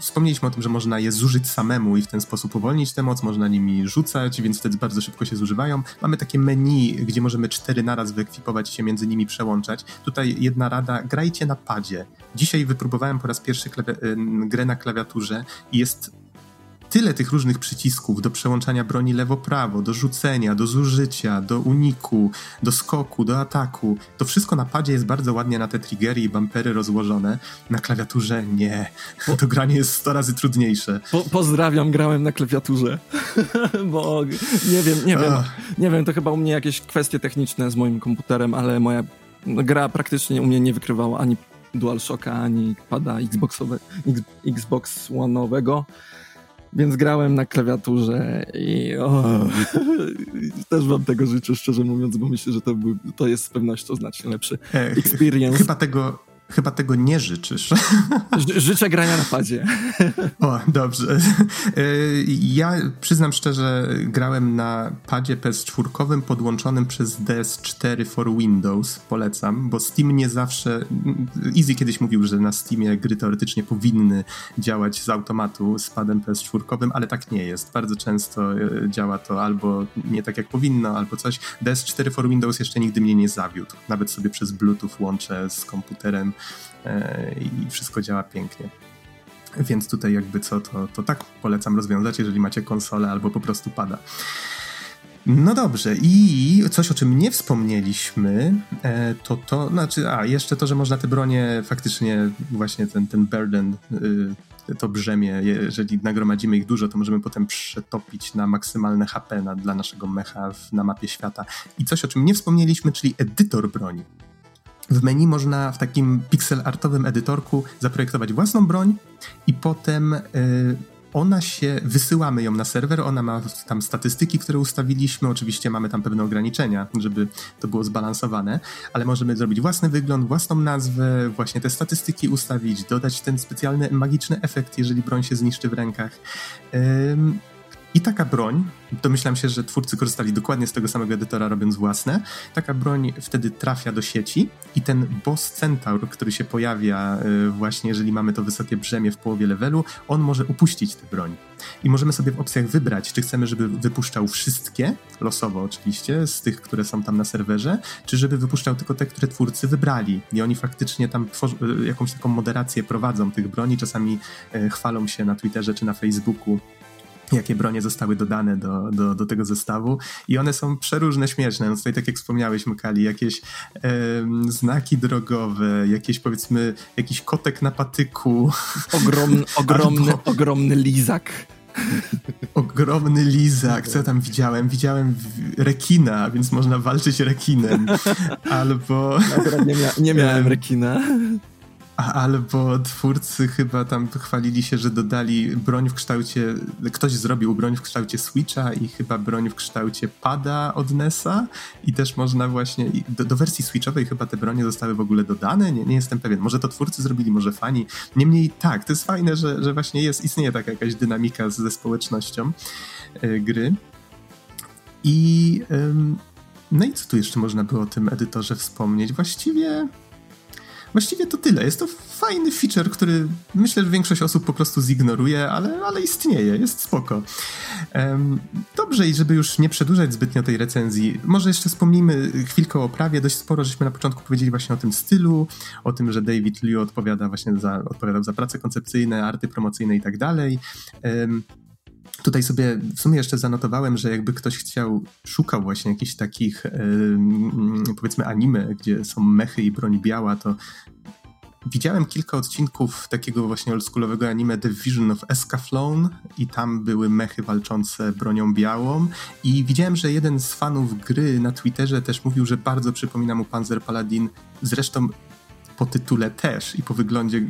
A: Wspomnieliśmy o tym, że można je zużyć samemu i w ten sposób uwolnić tę moc, można nimi rzucać, więc wtedy bardzo szybko się zużywają. Mamy takie menu, gdzie możemy cztery naraz wyekwipować się między nimi przełączać. Tutaj jedna rada, grajcie na padzie. Dzisiaj wypróbowałem po raz pierwszy grę na klawiaturze i jest tyle tych różnych przycisków do przełączania broni lewo-prawo, do rzucenia, do zużycia, do uniku, do skoku, do ataku. To wszystko na padzie jest bardzo ładnie na te triggery i bumpery rozłożone. Na klawiaturze nie. To granie jest 100 razy trudniejsze.
B: Po, pozdrawiam, grałem na klawiaturze. Bo nie wiem, nie wiem. Nie wiem, to chyba u mnie jakieś kwestie techniczne z moim komputerem, ale moja gra praktycznie u mnie nie wykrywała ani DualShocka, ani pada Xboxowe, Xbox One'owego. Więc grałem na klawiaturze i o, też wam tego życzę, szczerze mówiąc, bo myślę, że to, był, to jest z pewnością znacznie lepszy experience.
A: Chyba tego, Chyba tego nie życzysz.
B: Życzę grania na padzie.
A: O, dobrze. E, ja przyznam szczerze, grałem na padzie PS4 podłączonym przez DS4 for Windows. Polecam, bo Steam nie zawsze. Easy kiedyś mówił, że na Steamie gry teoretycznie powinny działać z automatu z padem PS4, ale tak nie jest. Bardzo często e, działa to albo nie tak jak powinno, albo coś. DS4 for Windows jeszcze nigdy mnie nie zawiódł. Nawet sobie przez Bluetooth łączę z komputerem i wszystko działa pięknie. Więc tutaj jakby co, to, to tak polecam rozwiązać, jeżeli macie konsolę albo po prostu pada. No dobrze, i coś o czym nie wspomnieliśmy, e, to to, znaczy, a jeszcze to, że można te bronie faktycznie, właśnie ten, ten burden, y, to brzemię, jeżeli nagromadzimy ich dużo, to możemy potem przetopić na maksymalne HP na, dla naszego mecha na mapie świata. I coś o czym nie wspomnieliśmy, czyli edytor broni. W menu można w takim pixel artowym edytorku zaprojektować własną broń i potem y, ona się, wysyłamy ją na serwer, ona ma tam statystyki, które ustawiliśmy, oczywiście mamy tam pewne ograniczenia, żeby to było zbalansowane, ale możemy zrobić własny wygląd, własną nazwę, właśnie te statystyki ustawić, dodać ten specjalny magiczny efekt, jeżeli broń się zniszczy w rękach. I taka broń, domyślam się, że twórcy korzystali dokładnie z tego samego edytora, robiąc własne. Taka broń wtedy trafia do sieci i ten boss centaur, który się pojawia y, właśnie, jeżeli mamy to wysokie brzemię w połowie levelu, on może upuścić tę broń. I możemy sobie w opcjach wybrać, czy chcemy, żeby wypuszczał wszystkie, losowo oczywiście, z tych, które są tam na serwerze, czy żeby wypuszczał tylko te, które twórcy wybrali. I oni faktycznie tam y, jakąś taką moderację prowadzą tych broni, czasami y, chwalą się na Twitterze czy na Facebooku jakie bronie zostały dodane do, do, do tego zestawu i one są przeróżne, śmieszne. No tutaj tak jak wspomniałeś, Mkali, jakieś znaki drogowe, jakieś powiedzmy, jakiś kotek na patyku.
B: Ogromny, ogromny, Albo... ogromny lizak.
A: Ogromny lizak, co ja tam widziałem? Widziałem rekina, więc można walczyć rekinem. Albo...
B: nie, mia nie miałem rekina.
A: Albo twórcy chyba tam chwalili się, że dodali broń w kształcie, ktoś zrobił broń w kształcie Switcha i chyba broń w kształcie pada od NESa i też można właśnie, do, do, wersji Switchowej chyba te bronie zostały w ogóle dodane, nie, nie jestem pewien, może to twórcy zrobili, może fani, niemniej tak, to jest fajne, że, że właśnie jest, istnieje taka jakaś dynamika ze społecznością y, gry. I no i co tu jeszcze można było o tym edytorze wspomnieć? Właściwie Właściwie to tyle. Jest to fajny feature, który myślę, że większość osób po prostu zignoruje, ale, ale istnieje, jest spoko. Um, dobrze, i żeby już nie przedłużać zbytnio tej recenzji, może jeszcze wspomnijmy chwilkę o oprawie. Dość sporo żeśmy na początku powiedzieli właśnie o tym stylu, o tym, że David Liu odpowiada właśnie za, odpowiadał za prace koncepcyjne, arty promocyjne i tak dalej. Um, Tutaj sobie w sumie jeszcze zanotowałem, że jakby ktoś chciał, szukał właśnie jakichś takich yy, powiedzmy anime, gdzie są mechy i broń biała, to widziałem kilka odcinków takiego właśnie oldschoolowego anime The Vision of Escaflowne i tam były mechy walczące bronią białą i widziałem, że jeden z fanów gry na Twitterze też mówił, że bardzo przypomina mu Panzer Paladin. Zresztą po tytule też i po wyglądzie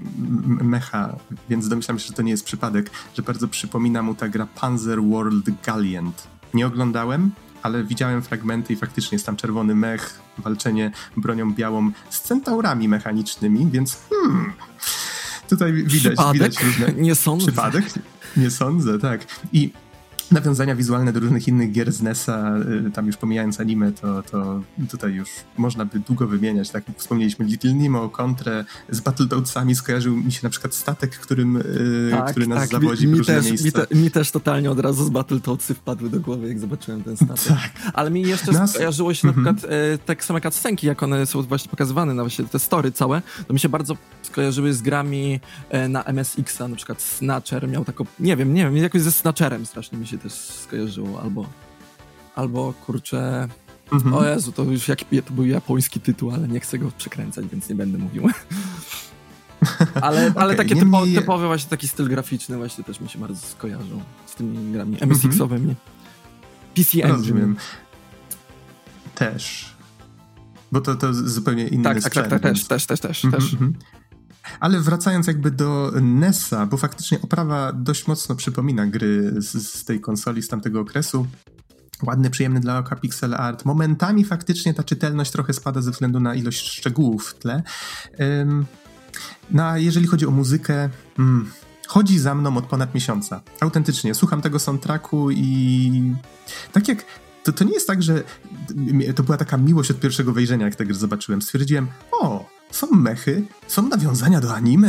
A: mecha, więc domyślam się, że to nie jest przypadek, że bardzo przypomina mu ta gra Panzer World Gallant. Nie oglądałem, ale widziałem fragmenty i faktycznie jest tam czerwony mech, walczenie bronią białą z centaurami mechanicznymi, więc hmm, tutaj widać, widać różne...
B: Nie sądzę.
A: Przypadek? Nie sądzę, tak. I nawiązania wizualne do różnych innych gier z NES-a, y, tam już pomijając anime, to, to tutaj już można by długo wymieniać. Tak wspomnieliśmy Little Nemo, Kontrę, z Battletoadsami skojarzył mi się na przykład statek, którym, y, tak, który nas tak. zawodzi mi, w różne
B: też,
A: miejsca.
B: Mi, te, mi, też totalnie od razu z Battletoadsy wpadły do głowy, jak zobaczyłem ten statek. Tak. Ale mi jeszcze nas... skojarzyło się na mhm. przykład e, tak same cutscenki, jak one są właśnie pokazywane, na właśnie te story całe, to mi się bardzo skojarzyły z grami na MSX-a, na przykład Snatcher miał taką, nie wiem, nie wiem, jakoś ze Snatcherem strasznie mi się też skojarzyło, albo, albo kurczę, mhm. o Jezu, to już jak, to był japoński tytuł, ale nie chcę go przekręcać, więc nie będę mówił. ale, ale okay, takie typo, typowe właśnie taki styl graficzny właśnie też mi się bardzo skojarzył z tymi grami MSX-owymi. Mhm. PC Engine. Rozumiem.
A: Też. Bo to, to zupełnie inny
B: tak, sprzęt. Tak, tak, tak, też, też, też, też. Mhm, też.
A: Ale wracając jakby do NES-a, bo faktycznie oprawa dość mocno przypomina gry z, z tej konsoli z tamtego okresu. Ładny, przyjemny dla oka pixel art. Momentami faktycznie ta czytelność trochę spada ze względu na ilość szczegółów w tle. Um, no a jeżeli chodzi o muzykę, hmm, chodzi za mną od ponad miesiąca. Autentycznie. Słucham tego soundtracku i tak jak to, to nie jest tak, że to była taka miłość od pierwszego wejrzenia, jak tę grę zobaczyłem. Stwierdziłem, o, są mechy, są nawiązania do anime,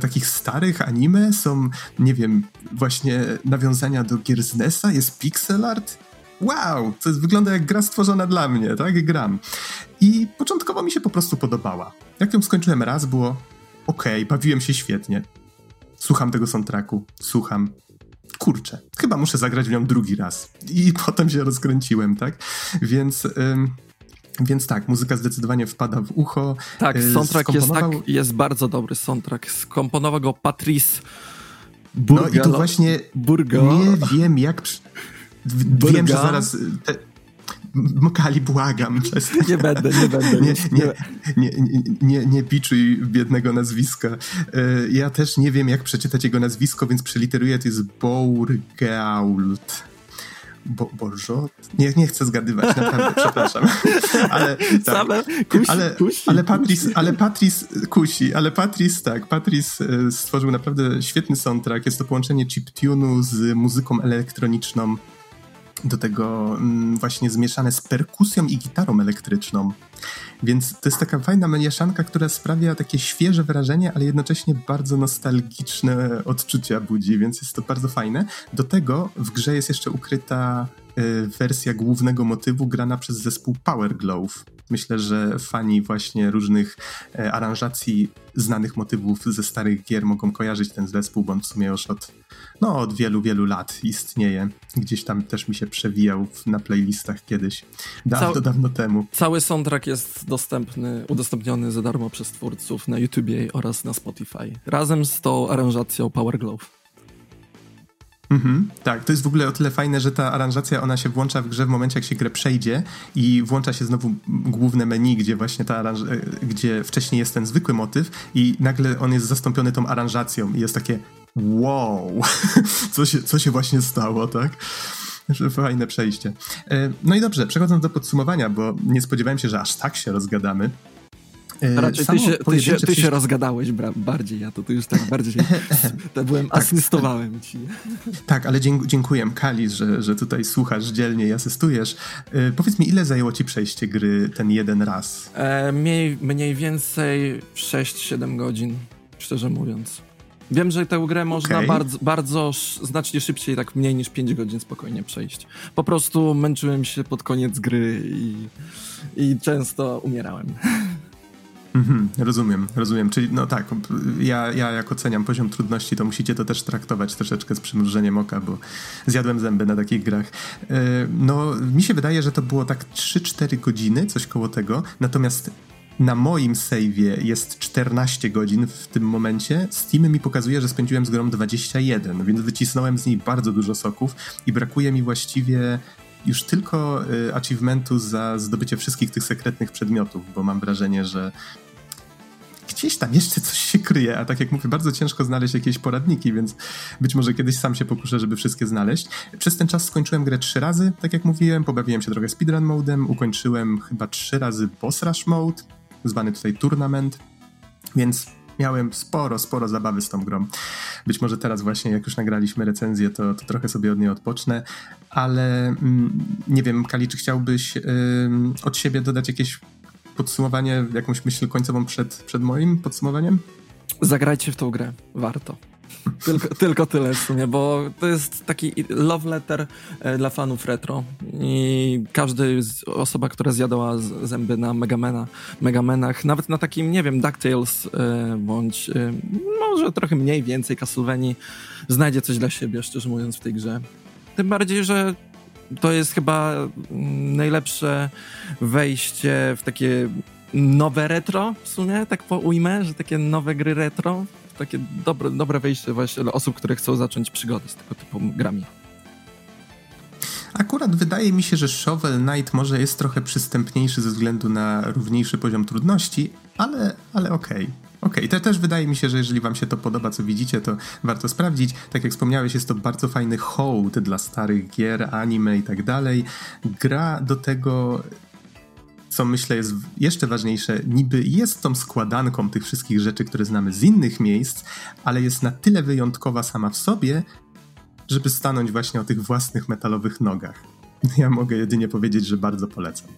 A: takich starych anime, są, nie wiem, właśnie nawiązania do gier z NES-a, jest pixel art. Wow, to jest, wygląda jak gra stworzona dla mnie, tak? Gram. I początkowo mi się po prostu podobała. Jak ją skończyłem raz, było okej, okay, bawiłem się świetnie. Słucham tego soundtracku, słucham. Kurczę, chyba muszę zagrać w nią drugi raz. I potem się rozkręciłem, tak? Więc... więc tak, muzyka zdecydowanie wpada w ucho.
B: Tak, y, soundtrack jest, tak, jest bardzo dobry soundtrack. Skomponował go Patrice Burgalo.
A: No i to właśnie Burgo. nie wiem jak... Wiem, że zaraz... Te, Kali, błagam, przestań.
B: Nie będę, nie będę.
A: Nie, nie, nie, nie, nie, nie piczuj biednego nazwiska. E, ja też nie wiem, jak przeczytać jego nazwisko, więc przeliteruję, to jest Bourgault. Bo, Bożo? Nie, nie chcę zgadywać, naprawdę, przepraszam. Ale, tak,
B: Same kusi,
A: ale,
B: kusi,
A: ale Patris, ale kusi, ale Patris, tak, Patris e, stworzył naprawdę świetny soundtrack. Jest to połączenie chiptune'u z muzyką elektroniczną do tego mm, właśnie zmieszane z perkusją i gitarą elektryczną. Więc to jest taka fajna mieszanka, która sprawia takie świeże wrażenie, ale jednocześnie bardzo nostalgiczne odczucia budzi, więc jest to bardzo fajne. Do tego w grze jest jeszcze ukryta y, wersja głównego motywu grana przez zespół Power Glove. Myślę, że fani właśnie różnych e, aranżacji znanych motywów ze starych gier mogą kojarzyć ten zespół, bo on w sumie już od, no, od wielu, wielu lat istnieje. Gdzieś tam też mi się przewijał na playlistach kiedyś. Dawno, Cał dawno temu.
B: Cały soundtrack jest dostępny, udostępniony za darmo przez twórców na YouTubie oraz na Spotify. Razem z tą aranżacją Power Glove.
A: Mhm, tak, to jest w ogóle o tyle fajne, że ta aranżacja ona się włącza w grze w momencie, jak się grę przejdzie i włącza się znowu główne menu, gdzie właśnie ta aranż- e, gdzie wcześniej jest ten zwykły motyw i nagle on jest zastąpiony tą aranżacją i jest takie wow, co się, co się właśnie stało, tak? Fajne przejście. E, no i dobrze, przechodząc do podsumowania, bo nie spodziewałem się, że aż tak się rozgadamy.
B: E, Raczej ty, się, ty, się, ty się rozgadałeś bardziej, ja to tu już tak bardziej to byłem, tak. asystowałem ci.
A: Tak, ale dziękuję Kali, że, że tutaj słuchasz dzielnie i asystujesz. E, powiedz mi, ile zajęło ci przejście gry ten jeden raz?
B: E, mniej, mniej więcej 6-7 godzin, szczerze mówiąc. Wiem, że tę grę można okay. bardzo, bardzo znacznie szybciej, tak mniej niż 5 godzin spokojnie przejść. Po prostu męczyłem się pod koniec gry i, i często umierałem.
A: Mhm, rozumiem, rozumiem. Czyli no tak, ja, ja jak oceniam poziom trudności, to musicie to też traktować troszeczkę z przymrużeniem oka, bo zjadłem zęby na takich grach. E, no, mi się wydaje, że to było tak 3-4 godziny, coś koło tego, natomiast na moim save'ie jest 14 godzin w tym momencie. Steam mi pokazuje, że spędziłem z grą 21, więc wycisnąłem z niej bardzo dużo soków i brakuje mi właściwie już tylko y, achievementu za zdobycie wszystkich tych sekretnych przedmiotów, bo mam wrażenie, że gdzieś tam jeszcze coś się kryje, a tak jak mówię, bardzo ciężko znaleźć jakieś poradniki, więc być może kiedyś sam się pokuszę, żeby wszystkie znaleźć. Przez ten czas skończyłem grę trzy razy, tak jak mówiłem, pobawiłem się trochę speedrun modem, ukończyłem chyba trzy razy boss rush mode, zwany tutaj tournament, więc miałem sporo, sporo zabawy z tą grą. Być może teraz właśnie, jak już nagraliśmy recenzję, to, to trochę sobie od niej odpocznę, ale mm, nie wiem, Kali, czy chciałbyś od siebie dodać jakieś podsumowanie, jakąś myśl końcową przed, przed moim podsumowaniem?
B: Zagrajcie w tą grę, warto. Tylko, tylko tyle w sumie, bo to jest taki love letter e, dla fanów retro i każda osoba, która zjadła zęby na Megamena, Megamenach, nawet na takim, nie wiem, DuckTales e, bądź e, może trochę mniej, więcej Castlevanii, znajdzie coś dla siebie, szczerze mówiąc, w tej grze. Tym bardziej, że to jest chyba najlepsze wejście w takie nowe retro w sumie, tak po ujmę, że takie nowe gry retro, takie dobre, dobre wejście właśnie dla osób, które chcą zacząć przygodę z tego typu grami.
A: Akurat wydaje mi się, że Shovel Knight może jest trochę przystępniejszy ze względu na równiejszy poziom trudności, ale, ale okej. Okay. Okej, okay, to też wydaje mi się, że jeżeli wam się to podoba, co widzicie, to warto sprawdzić. Tak jak wspomniałeś, jest to bardzo fajny hołd dla starych gier, anime i tak dalej. Gra do tego co myślę jest jeszcze ważniejsze, niby jest tą składanką tych wszystkich rzeczy, które znamy z innych miejsc, ale jest na tyle wyjątkowa sama w sobie, żeby stanąć właśnie o tych własnych metalowych nogach. Ja mogę jedynie powiedzieć, że bardzo polecam.